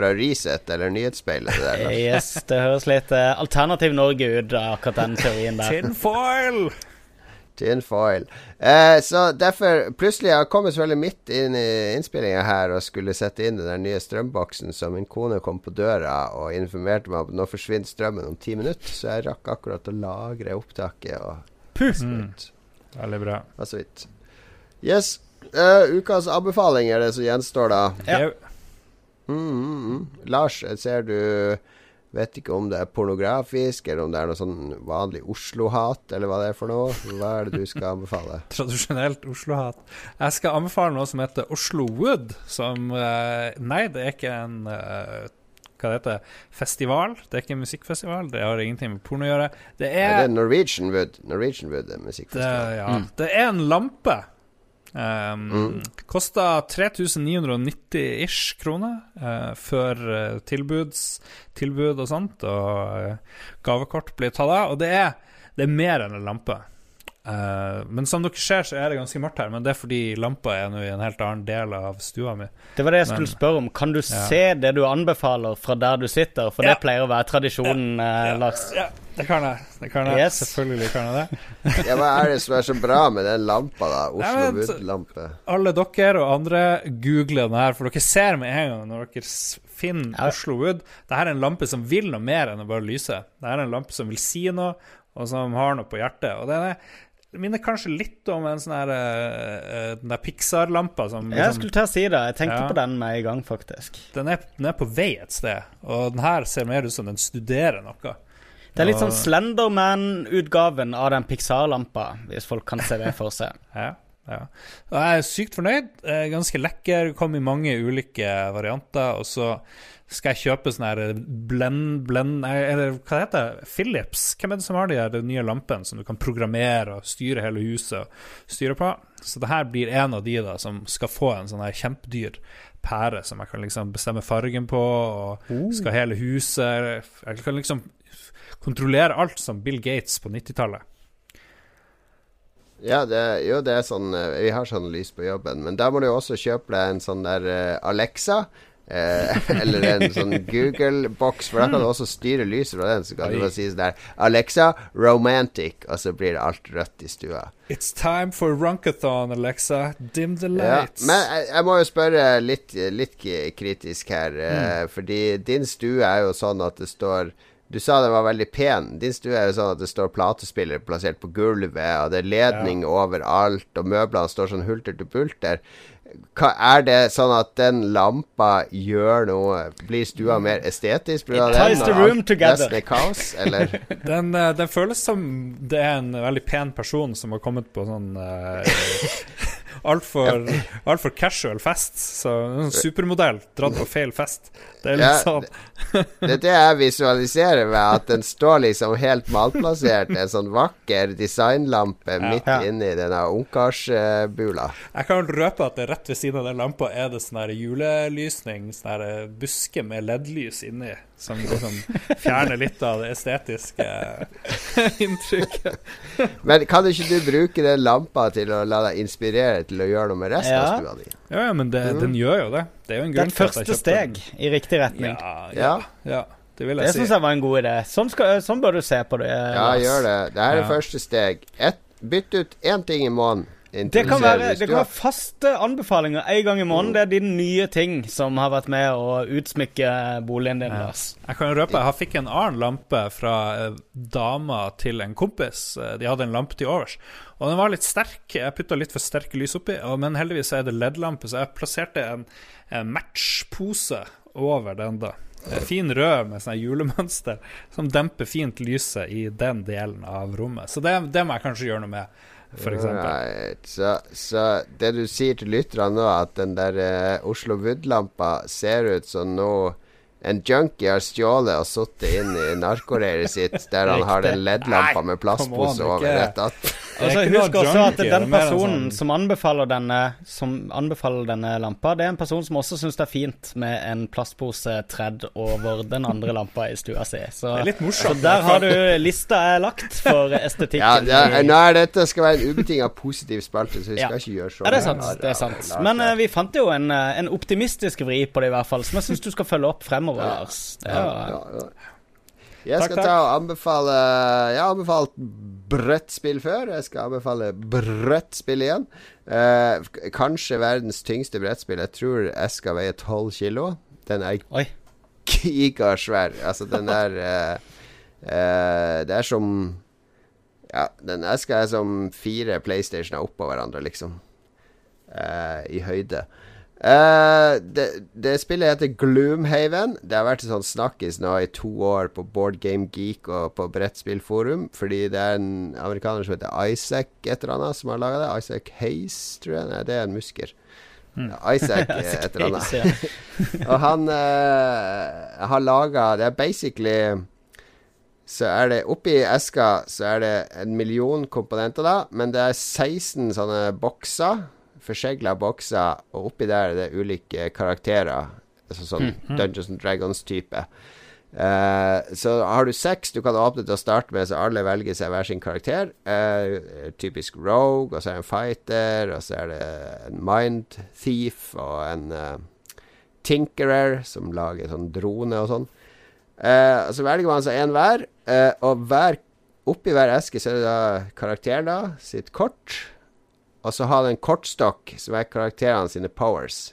fra Resett eller Nyhetsspeilet, det der. Yes, det høres litt uh, Alternativ Norge ut akkurat den teorien der. Tinfoil! Tinfoil. Eh, så derfor Plutselig har jeg kommet så veldig midt inn i innspillinga her og skulle sette inn den der nye strømboksen, så min kone kom på døra og informerte meg om at nå forsvinner strømmen om ti minutter. Så jeg rakk akkurat å lagre opptaket og Puh. så Veldig bra. Så vidt. Yes. Uh, ukas anbefaling er det som gjenstår, da. Ja. Mm, mm, mm. Lars, ser du vet ikke om det er pornografisk, eller om det er noe sånn vanlig Oslo-hat, eller hva det er for noe. Hva er det du skal anbefale? Tradisjonelt Oslo-hat. Jeg skal anbefale noe som heter Oslo Wood, som eh, Nei, det er ikke en eh, hva det heter festival. Det er ikke en musikkfestival. Det har ingenting med porno å gjøre. Det Er er det Norwegian Wood? Norwegian Wood er det, musikkfestival. Mm. det er en lampe. Um, Kosta 3990 ish kroner uh, før uh, tilbuds, tilbud og sånt, og uh, gavekort blir tatt av. Og det er, det er mer enn en lampe. Eh, men som dere ser, så er det ganske mørkt her. Men det er fordi lampa er nå i en helt annen del av stua mi. Det var det jeg skulle Men- spørre om. Kan du se det du anbefaler fra der du sitter? For Ja. det pleier å være tradisjonen, ja. Lars. Ja, det kan jeg. Det kan jeg. Yes. Selvfølgelig kan jeg det. Ja, hva er det som er så bra med den lampa, da? Oslo Wood-lampe. Alle dere og andre googler den her, for dere ser med en gang når dere finner Ja. Oslo Wood. Dette er en lampe som vil noe mer enn å bare lyse. Dette er en lampe som vil si noe, og som har noe på hjertet. Og det er det minner kanskje litt om en sånn her eh, Den der Pixar-lampa som Jeg liksom, skulle til å si det. Jeg tenkte Ja. på den med en gang, faktisk. den, er, den er på vei et sted, og den her ser mer ut som den studerer noe. Det er litt sånn Slenderman-utgaven av den Pixar-lampa, hvis folk kan se det for seg. Ja, ja. Jeg er sykt fornøyd. Ganske lekker. Kom i mange ulike varianter. Og så skal jeg kjøpe sånn her blend, blend Eller hva det heter Philips. Hvem er det som har de her nye lampene som du kan programmere og styre hele huset og styre på? Så det her blir en av de da som skal få en sånn her kjempedyr pære som jeg kan liksom bestemme fargen på, og skal hele huset Jeg kan liksom kontrollere alt som Bill Gates på 90-tallet. Ja, det, jo, det er sånn eh, Vi har sånn lys på jobben, men da må du jo også kjøpe deg en sånn der eh, Alexa. Eh, eller en sånn Google-boks, for da kan du også styre lyset fra den. Så kan du Oi. bare si sånn der Alexa, romantic, og så blir det alt rødt i stua. It's time for runkathon, Alexa. Dim the Ja, lights. men jeg, jeg må jo spørre litt, litt kritisk her, eh, fordi din stue er jo sånn at det står Du sa den var veldig pen. Din stue er jo sånn at det står platespillere plassert på gulvet, og det er ledning overalt, og møblene står sånn hulter til bulter. Hva, er det sånn at den lampa gjør noe Blir stua mer estetisk? pga. Den ties the room together. Er kaos, eller? Den, eh, den føles som det er en veldig pen person som har kommet på sånn uh, altfor alt for casual fest. Så en sånn supermodell dratt på feil fest. Det er litt Ja, sånn Det er det jeg visualiserer med at den står liksom helt malplassert, en sånn vakker designlampe midt Ja. inni denne ungkarsbula. Jeg kan røpe at det rett ved siden av den lampa er det sånn julelysning, sånn her buske med LED-lys inni, som liksom fjerner litt av det estetiske inntrykket. Men kan ikke du bruke den lampa til å la deg inspirere til å gjøre noe med resten Ja. av stua di? Ja, ja, men det, den gjør jo det. Det er jo en grunn til at jeg første kjøpte den. steg i riktig retning. Ja, ja, Ja. ja. Det vil Det jeg si. syns jeg var en god idé. Sånn, skal, sånn bør du se på det. Ja, Lars. gjør det. Det her er Ja. første steg. Et, bytt ut én ting i måneden. Det kan, være, det kan være faste anbefalinger en gang i måneden. Det er de nye ting som har vært med å utsmykke boligen din, Ja. Jeg kan røpe jeg fikk en annen lampe fra eh, dama til en kompis. Eh, De hadde en lampe til overs. Og den var litt sterk. Jeg putta litt for sterke lys oppi, men heldigvis er det LED-lampe, så jeg plasserte en, en matchpose over den, da. Fin rød med sånn julemønster som demper fint lyset i den delen av rommet. Så det, det må jeg kanskje gjøre noe med, f.eks. Right. Så, så det du sier til lytterne nå, at den der eh, Oslo Wood-lampa ser ut som noe en junkie har stjålet og sittet inn i narkoreiret sitt, der han har den LED-lampa med plastpose over att. Altså, husk også at den er personen sånn- som, anbefaler denne, som anbefaler denne lampa, det er en person som også syns det er fint med en plastpose tredd over den andre lampa i stua si. Så, Det er litt morsomt. så der har du lista er lagt for estetikken. Ja, det er, i- nå er dette skal være en ubetinga positiv spalte, så vi Ja. skal ikke gjøre sånn. Ja, det er sant. det er sant Men eh, vi fant jo en, eh, en optimistisk vri på det, i hvert fall, som jeg syns du skal følge opp fremover, Lars. Ja, ja, ja. Jeg Takk, skal ta og anbefale Jeg har anbefalt brettspill før. Jeg skal anbefale brettspill igjen. Eh, kanskje verdens tyngste brettspill. Jeg tror jeg skal veie 12 kilo. Den er Oi. gigasvær. Altså, den er eh, eh, Det er som Ja, den eska er som fire PlayStationer oppå hverandre, liksom. Eh, I høyde. Eh, det, det spillet heter Gloomhaven. Det har vært en sånn snakkis nå i to år på Board Game Geek og på Brettspillforum, fordi det er en amerikaner som heter Isaac et eller annet, som har laga det. Isaac Hayes, tror jeg. Nei, det er en musker. Isaac eh, et eller annet. Og han uh, har laga Det er basically Så er det oppi eska Så er det en million komponenter, da. Men det er 16 sånne bokser. Forsegla bokser. Og oppi der er det ulike karakterer. Altså sånn Dungeons and Dragons-type. Uh, så har du seks du kan åpne til å starte med, så alle velger seg hver sin karakter. Uh, typisk Rogue, og så er det en fighter, og så er det en Mind Thief og en uh, Tinkerer som lager sånn drone og sånn. Så velger man seg en hver, og hver, oppi hver eske så er det da karakteren da, sitt kort. Og så har den en kortstokk som er karakterene sine powers.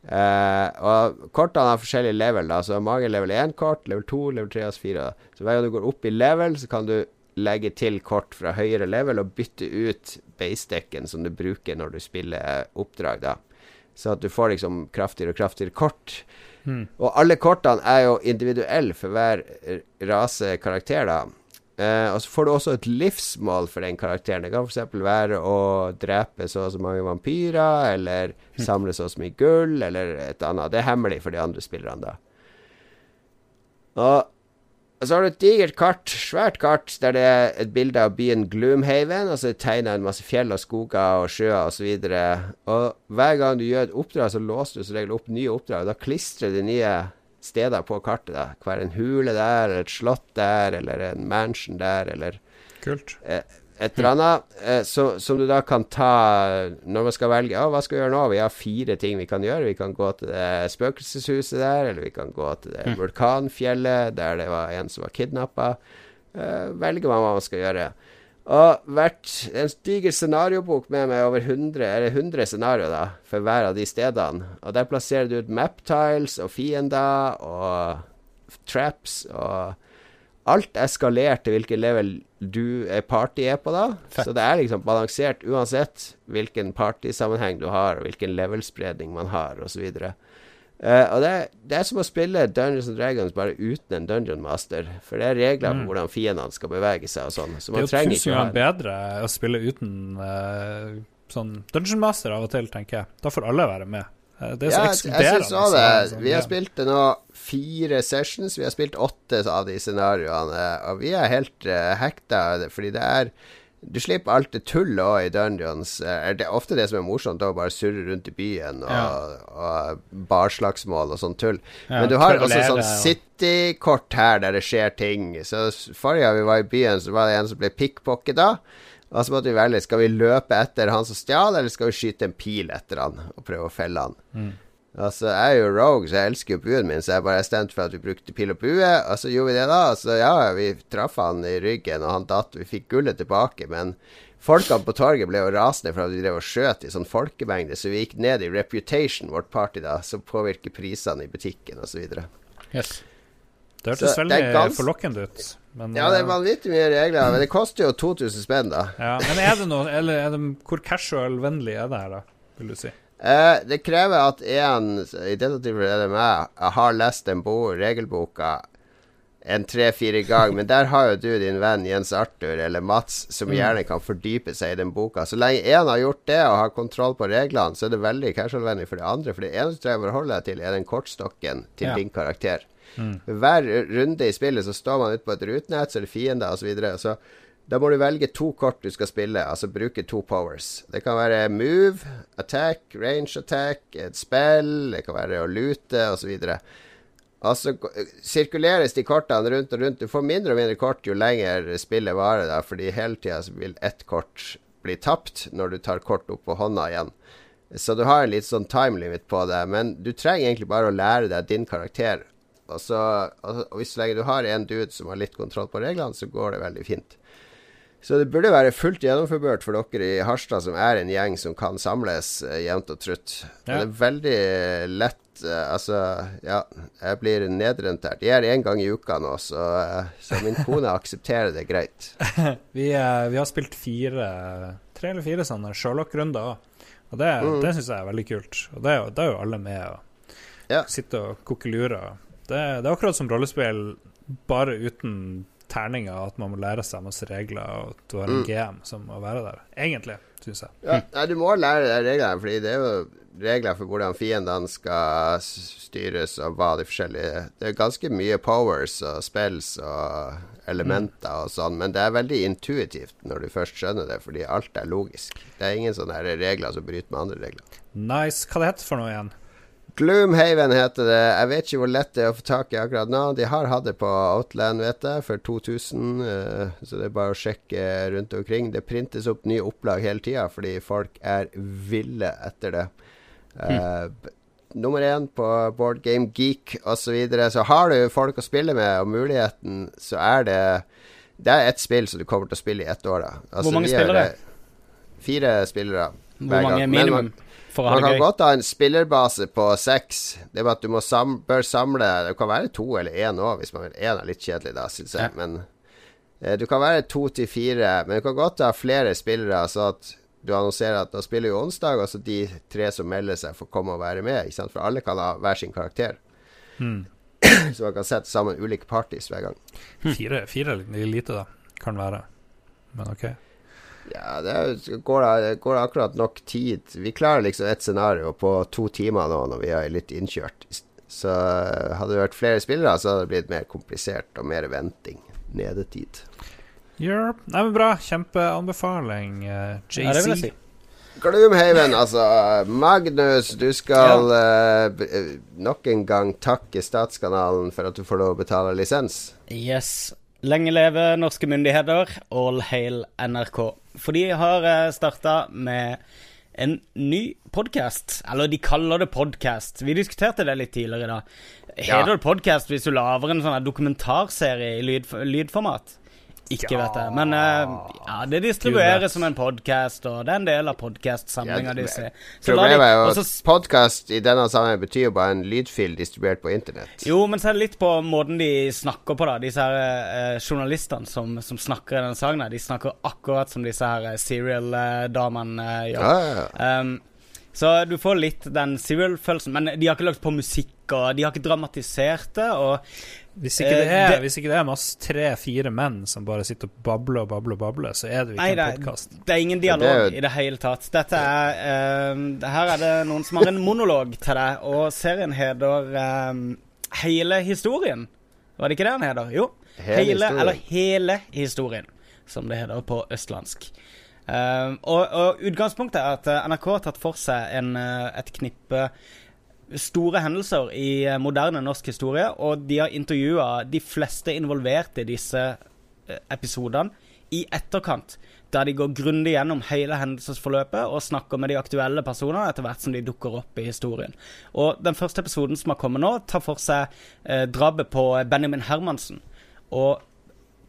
Uh, og kortene har forskjellige level, da. Så mange level 1-kort, level 2, level 3 og 4. Da. Så hver gang du går opp i level, så kan du legge til kort fra høyere level og bytte ut base-dekken som du bruker når du spiller oppdrag, da. Så at du får liksom kraftigere og kraftigere kort. Og alle kortene er jo individuelle for hver eh, rase karakter, da. Eh, og så får du også et livsmål for den karakteren. Det kan f.eks. være å drepe så og så mange vampyrer, eller samle så og så mye gull, eller et annet. Det er hemmelig for de andre spillerne, da. Og så har du et digert kart, svært kart, der det er et bilde av byen Gloomhaven, og så er det tegna en masse fjell og skoger og sjøer osv. Og, så og hver gang du gjør et oppdrag, så låser du som regel opp nye oppdrag. og Da klistrer de nye steder på kartet. da Hver en hule der, eller et slott der, eller en mansion der, eller Kult. eh, et eller annet. Eh, så, som du da kan ta når man skal velge. Ja, hva skal vi gjøre nå? Vi har fire ting vi kan gjøre. Vi kan gå til det spøkelseshuset der, eller vi kan gå til det vulkanfjellet der det var en som var kidnappa. Eh, velger man hva man skal gjøre. Og vært en diger scenariobok med meg over 100, eller 100 scenarioer da, for hver av de stedene. Og der plasserer du ut map tiles og fiender og traps og Alt eskalert til hvilken level du er party er på da. Fett. Så det er liksom balansert uansett hvilken partysammenheng du har, og hvilken levelspredning man har, osv. Uh, og det, er- det er som å spille Dungeons and Dragons bare uten en dungeon master. For det er regler for hvordan fiendene skal bevege seg og sånn. Så man Det er trenger ikke ha ganger bedre å spille uten uh, sånn Dungeon Master av og til, tenker jeg. Da får alle være med. Uh, det er så Ja, jeg, jeg ekskluderende. syns òg å det. sånn Vi har spilt det nå fire sessions. Vi har spilt åtte av de scenarioene, og vi er helt uh, hekta fordi det er Du slipper alt det tullet òg i dungeons. Eh, det er ofte det som er morsomt, å bare surre rundt i byen og, Ja. og barslagsmål og sånn tull. Ja, Men du har også sånn citykort her der det skjer ting. Så forrige gang vi var i byen, så var det en som ble pickpocketa. Og så måtte vi velge Skal vi løpe etter han som stjal, eller skal vi skyte en pil etter han og prøve å felle han. Mm. Altså, jeg er jo rogue, så jeg elsker jo buen min, så jeg bare stemte for at vi brukte pil og bue. Og så gjorde vi det, da. Så ja, vi traff han i ryggen, og han datt. Vi fikk gullet tilbake, men folkene på torget ble jo rasende for at vi drev og skjøt i sånn folkemengde, så vi gikk ned i reputation, vårt party, da, som påvirker prisene i butikken, osv. Yes. Det hørtes veldig gans- forlokkende ut. Men, Ja, det er eh, vanvittig mye regler, men det koster jo 2000 spenn, da. ja, men er det noe Eller er det, hvor casual-vennlig er det her, da? Vil du si? Eh, det krever at en, i dette tilfellet er det meg, har lest den bo regelboka en tre-fire ganger, men der har jo du din venn Jens Arthur eller Mats, som gjerne kan fordype seg i den boka. Så lenge én har gjort det og har kontroll på reglene, så er det veldig casual-vennlig for de andre. For det eneste å forholde deg til, er den kortstokken til Ja. din karakter. Hver runde i spillet så står man ute på et rutenett, så er det fiender osv. Så, videre, så da må du velge to kort du skal spille, altså bruke to powers. Det kan være move, attack, range attack, et spill, det kan være å lute osv. Altså sirkuleres de kortene rundt og rundt. Du får mindre og mindre kort jo lenger spillet varer, da, fordi hele tida vil ett kort bli tapt når du tar kort opp på hånda igjen. Så du har en litt sånn time limit på det, men du trenger egentlig bare å lære deg din karakter. Og, så, og hvis så lenge du har en dude som har litt kontroll på reglene, så går det veldig fint. Så det burde være fullt gjennomførbart for dere i Harstad, som er en gjeng som kan samles eh, jevnt og trutt. Ja. Det er veldig lett eh, Altså, ja, jeg blir nedrentert. Jeg er én gang i uka nå, så, eh, så min kone aksepterer det greit. Vi, vi har spilt fire Tre eller fire sånne Sherlock-runder òg. Og det, Mm. det syns jeg er veldig kult. Og det da er jo alle med og Ja. sitter og kokkelurer. Det, det er akkurat som rollespill, bare uten terninger, at man må lære seg masse regler, og at du har en Mm. GM som må være der. Egentlig, syns jeg. Ja, nei, du må lære deg reglene, fordi det er jo regler for hvordan fiendene skal styres, og hva de forskjellige Det er ganske mye powers og spells og elementer og sånn, men det er veldig intuitivt når du først skjønner det, fordi alt er logisk. Det er ingen sånne regler som bryter med andre regler. Nice. Hva det heter for noe igjen? Gloomhaven heter det. Jeg vet ikke hvor lett det er å få tak i akkurat nå. De har hatt det på Outland, vet jeg, for 2000, eh, så det er bare å sjekke rundt omkring. Det printes opp nye opplag hele tida fordi folk er ville etter det. Hmm. Uh, nummer én på Board Game Geek osv. Så, videre. så har du folk å spille med, og muligheten, så er det Det er ett spill som du kommer til å spille i ett år, da. Altså, Hvor mange spillere? Fire spillere. Hvor mange gang. minimum? Men minimum for man kan gøy? godt ha en spillerbase på seks. Det er bare at du sam bør samle Det kan være to eller én òg, hvis man vil. Én er litt kjedelig, da, syns jeg. Ja. Men eh, du kan være to til fire. Men du kan godt ha flere spillere, så at du annonserer at nå spiller jo onsdag, og så de tre som melder seg, får komme og være med. Ikke sant? For alle kan ha hver sin karakter. så man kan sette sammen ulike parties hver gang. Fire, fire lite, da. Kan være. Men OK. Ja, det går da går akkurat nok tid. Vi klarer liksom et scenario på to timer nå når vi er litt innkjørt. Så eh, hadde det vært flere spillere, så hadde det blitt mer komplisert og mer venting. Nedetid. Europe. Nei, men bra. Kjempeanbefaling, uh, JC. Ja, det vil jeg si. Gloomhaven, altså. Magnus, du skal ja. eh, nok en gang takke Statskanalen for at du får lov å betale lisens. Yes. Lenge leve norske myndigheter. All hail NRK. For de har uh, starta med en ny podkast. Eller de kaller det podkast. Vi diskuterte det litt tidligere i dag. Ja. Heter det podkast hvis du lager en sånn dokumentarserie i lyd, lydformat? Ikke vet jeg. Men uh, ja, det distribueres som en podkast, og det er en del av podkastsamlinga Ja, de- Problemet er jo at podkast i denne sammenhengen betyr jo bare en lydfil distribuert på internett. Jo, men så er litt på måten de snakker på, da. Disse her uh, journalistene som, som snakker i denne sangen, de snakker akkurat som disse her serial-damene uh, gjør. Ja, ja, ja. Um, så du får litt den serial-følelsen, men de har ikke lagt på musikk, og de har ikke dramatisert det, og Hvis ikke det Eh, er, det- hvis ikke det er masse tre-fire menn som bare sitter og babler og babler og babler, så er det jo ikke nei, en podkast. det er ingen det er dialog i det hele tatt. Dette er uh, Her er det noen som har en monolog til deg, og serien heter um, Hele historien. Var det ikke det den heter? Jo. Hele Hele, historien. eller Hele historien, som det heter på østlandsk. Uh, og, og utgangspunktet er at eh, NRK har tatt for seg en, eh, et knippe store hendelser i eh, moderne norsk historie, og de har intervjua de fleste involverte i disse eh, episodene i etterkant. Der de går grundig gjennom hele hendelsesforløpet og snakker med de aktuelle personene etter hvert som de dukker opp i historien. Og Den første episoden som har kommet nå, tar for seg eh, drabet på Benjamin Hermansen. Og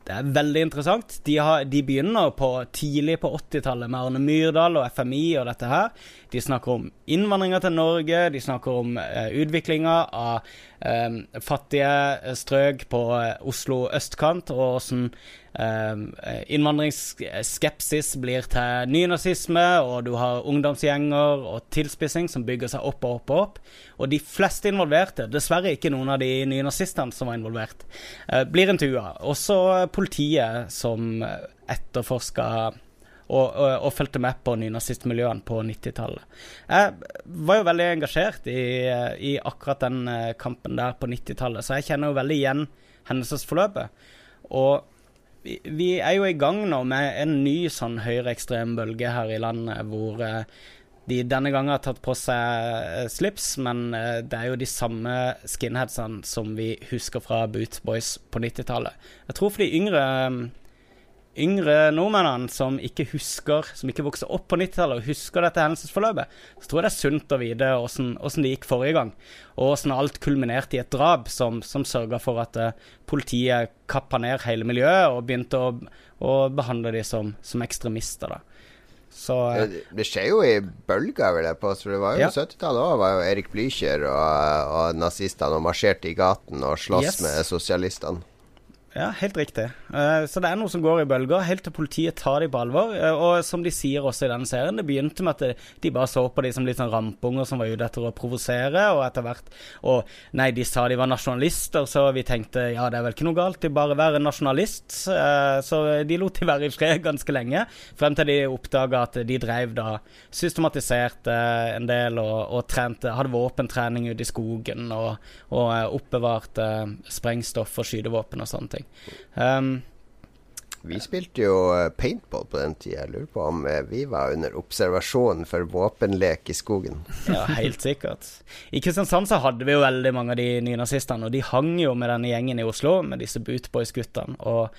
det er veldig interessant. De, har, de begynner på tidlig på 80-tallet med Arne Myrdal og FMI og dette her. De snakker om innvandringa til Norge, de snakker om eh, utviklinga av eh, fattige strøk på eh, Oslo østkant, og åssen eh, innvandringsskepsis blir til nynazisme, og du har ungdomsgjenger og tilspissing som bygger seg opp og opp og opp. Og de fleste involverte, dessverre ikke noen av de nynazistene som var involvert, eh, blir intervjua. Også politiet som etterforska og, og, og fulgte med på nynazistmiljøene på 90-tallet. Jeg var jo veldig engasjert i, i akkurat den eh, kampen der på 90-tallet, så jeg kjenner jo veldig igjen hendelsesforløpet. Og vi, vi er jo i gang nå med en ny sånn høyreekstrem bølge her i landet, hvor eh, de denne gangen har tatt på seg eh, slips, men det er jo de samme skinheadsene som vi husker fra Boot Boys på 90-tallet. Jeg tror for de yngre yngre nordmennene som ikke husker, som ikke vokste opp på 90-tallet og husker dette hendelsesforløpet, så tror jeg det er sunt å vite åssen åssen det gikk forrige gang, og åssen alt kulminerte i et drap som, som sørga for at uh, politiet kappa ned hele miljøet og begynte å, å behandle de som, som ekstremister. da. Så eh, Det, det skjer jo i bølger, vil jeg påstå. Det var jo Ja. 70-tallet òg. var jo Erik Blücher og, og nazistene og marsjerte i gaten og sloss Yes. med sosialistene. Ja, helt riktig. Eh, så det er noe som går i bølger, helt til politiet tar de på alvor. Eh, og som de sier også i denne serien, det begynte med at de, de bare så på de som litt sånn rampunger som var ute etter å provosere, og etter hvert Og nei, de sa de var nasjonalister, så vi tenkte ja, det er vel ikke noe galt i bare å være nasjonalist. Eh, så de lot de være i fred ganske lenge, frem til de oppdaga at de drev da systematiserte en del og, og trente, hadde våpentrening ute i skogen og, og eh, oppbevarte sprengstoff og skytevåpen og sånne ting. Um, Vi spilte jo eh, paintball på den tida. Jeg lurer på om eh, vi var under observasjon for våpenlek i skogen. Ja, helt sikkert. I Kristiansand så hadde vi jo veldig mange av de nynazistene, og de hang jo med denne gjengen i Oslo, med disse Bootboys-guttene. Og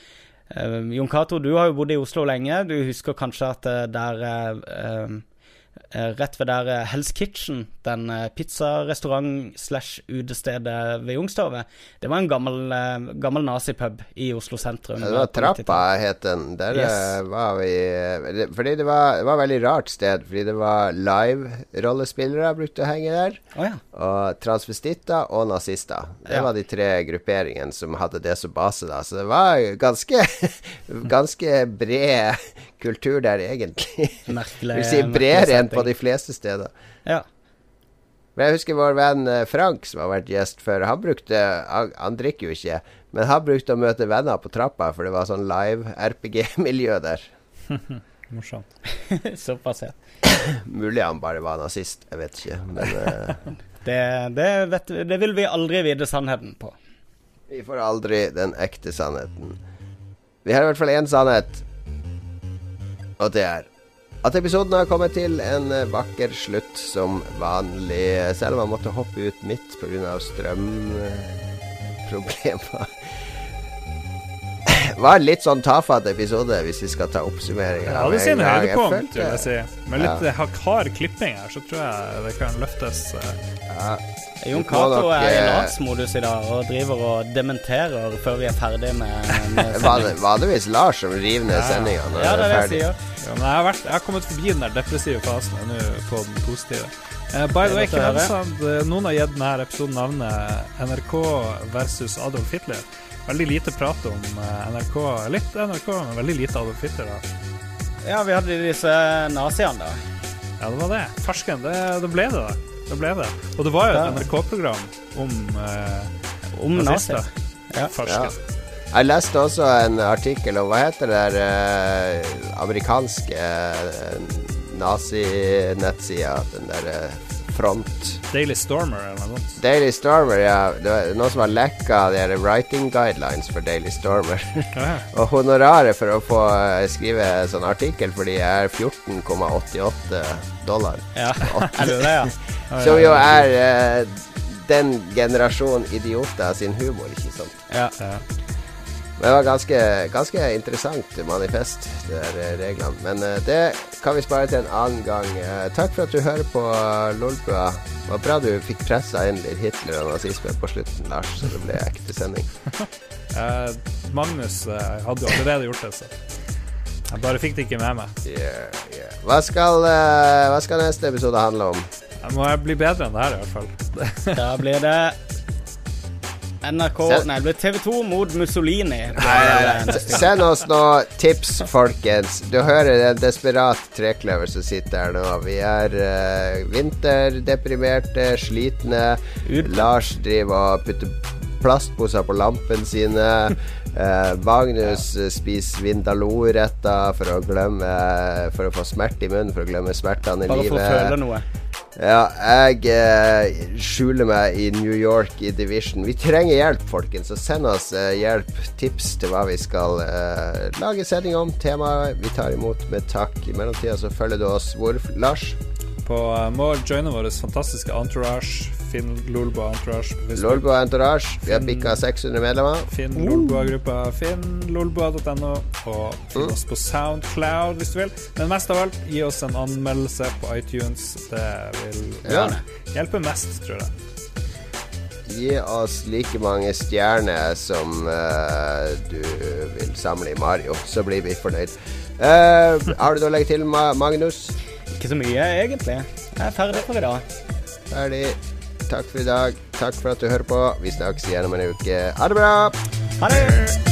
eh, Jon Cato, du har jo bodd i Oslo lenge. Du husker kanskje at eh, der eh, Rett ved der eh, Hell's Kitchen, den eh, pizzarestaurant slash utestedet ved Youngstorget, det var en gammel, eh, gammel nazipub i Oslo sentrum. Ja, det var Trappa het den. Der Yes. eh, var vi eh, Fordi det var, det var et veldig rart sted. Fordi det var live-rollespillere brukte å henge der. Oh, ja. Og transvestitter og nazister. Det Ja. var de tre grupperingene som hadde det som base, da. Så det var ganske Ganske bred kultur der, egentlig. Merkelig. Vil si bredere enn på de fleste steder. Ja. Men jeg husker vår venn eh, Frank, som har vært gjest før. Han brukte Han, han drikker jo ikke, men han brukte å møte venner på trappa, for det var sånn live RPG-miljø der. Morsomt. Såpass, ja. Mulig han bare var nazist, jeg vet ikke. Men eh, Det, det, vet, det vil vi aldri vite sannheten på. vi får aldri den ekte sannheten. Vi har i hvert fall én sannhet, og det er at episoden har kommet til en eh, vakker slutt som vanlig, selv om han måtte hoppe ut midt pga. strømproblemer. Var en litt sånn tafatt episode, hvis vi skal ta oppsummering. Ja, det en høydepunkt, vil jeg si. Med litt ja. hard klipping her, så tror jeg det kan løftes. eh. Ja, Jon må Cato er i eh, Lars-modus i dag og driver og dementerer før vi er ferdig med, med. Vanligvis Lars som river ned sendinga når Ja, det er er jeg ferdig. sier. Ja, men jeg har, vært, jeg har kommet forbi den der depressive fasen og nå på den positive. Uh, by the way, eh, noen har gitt denne episoden navnet NRK versus Adolf Hitler. Veldig lite prat om eh, NRK. Litt NRK, men veldig lite Adolf Hitler. da. Ja, vi hadde disse naziene, da. Ja, det var det. Farsken. Det, det ble det, da. Det ble det. Og det var jo et NRK-program om eh, Om nazister. Ja. Farsken. Jeg leste også en artikkel om hva heter det der eh, amerikanske uh, nazinettsida, den der eh, front Daily Stormer eller noe sånt. Daily Stormer, ja. Det var noen som har lekka de writing guidelines for Daily Stormer. Ja. Og honoraret for å få eh, skrive sånn artikkel for de er 14,88 dollar. ja. Er det det, ja? Som jo er eh, den generasjon idioter sin humor, ikke sant. Ja. Ja. Men det var ganske, ganske interessant manifest, de der eh, reglene. Men eh, det kan vi spare til en annen gang. Eh, takk for at du hører på uh, Lolbua. Det var bra du fikk pressa inn litt Hitler og nazisme på slutten, Lars, så det ble ekte sending. Eh, Magnus eh, hadde jo allerede gjort det, så jeg bare fikk det ikke med meg. Yeah, yeah. Hva, skal, eh, hva skal neste episode handle om? Jeg må bli bedre enn det her, i hvert fall. Da blir det NRK Se- Nei, det blir TV 2 mot Mussolini. Nei, nei, nei. Send oss nå tips, folkens. Du hører en desperat trekløver som sitter her nå. Vi er uh, vinterdeprimerte, slitne. Lars driver og putter plastposer på lampene sine. Uh, Magnus ja. spiser Vindaloo-retter for å glemme For å få smerte i munnen, for å glemme smertene i Bare for å livet. føle noe. Ja, jeg eh, skjuler meg i New York i Division. Vi trenger hjelp, folkens, så send oss eh, hjelp, tips til hva vi skal eh, lage sending om. Temaet vi tar imot med takk. I mellomtida så følger du oss hvor, Lars? På uh, må joine vår fantastiske entourage, Finn Lolbua Entourage. Lolbua Entourage. Vi har bikka 600 medlemmer. Finn Lolbua-gruppa, finn lolbua.no, og finn Mm. oss på Soundcloud hvis du vil. Men mest av alt, gi oss en anmeldelse på iTunes. Det vil Ja. hjelpe mest, tror jeg. Gi oss like mange stjerner som uh, du vil samle i Mario, så blir vi fornøyd. Uh, har du noe å legge til, Magnus? Ikke så mye, egentlig. Jeg er ferdig for i dag. Ferdig. Takk for i dag. Takk for at du hører på. Vi snakkes igjen om en uke. Ha det bra! Ha det!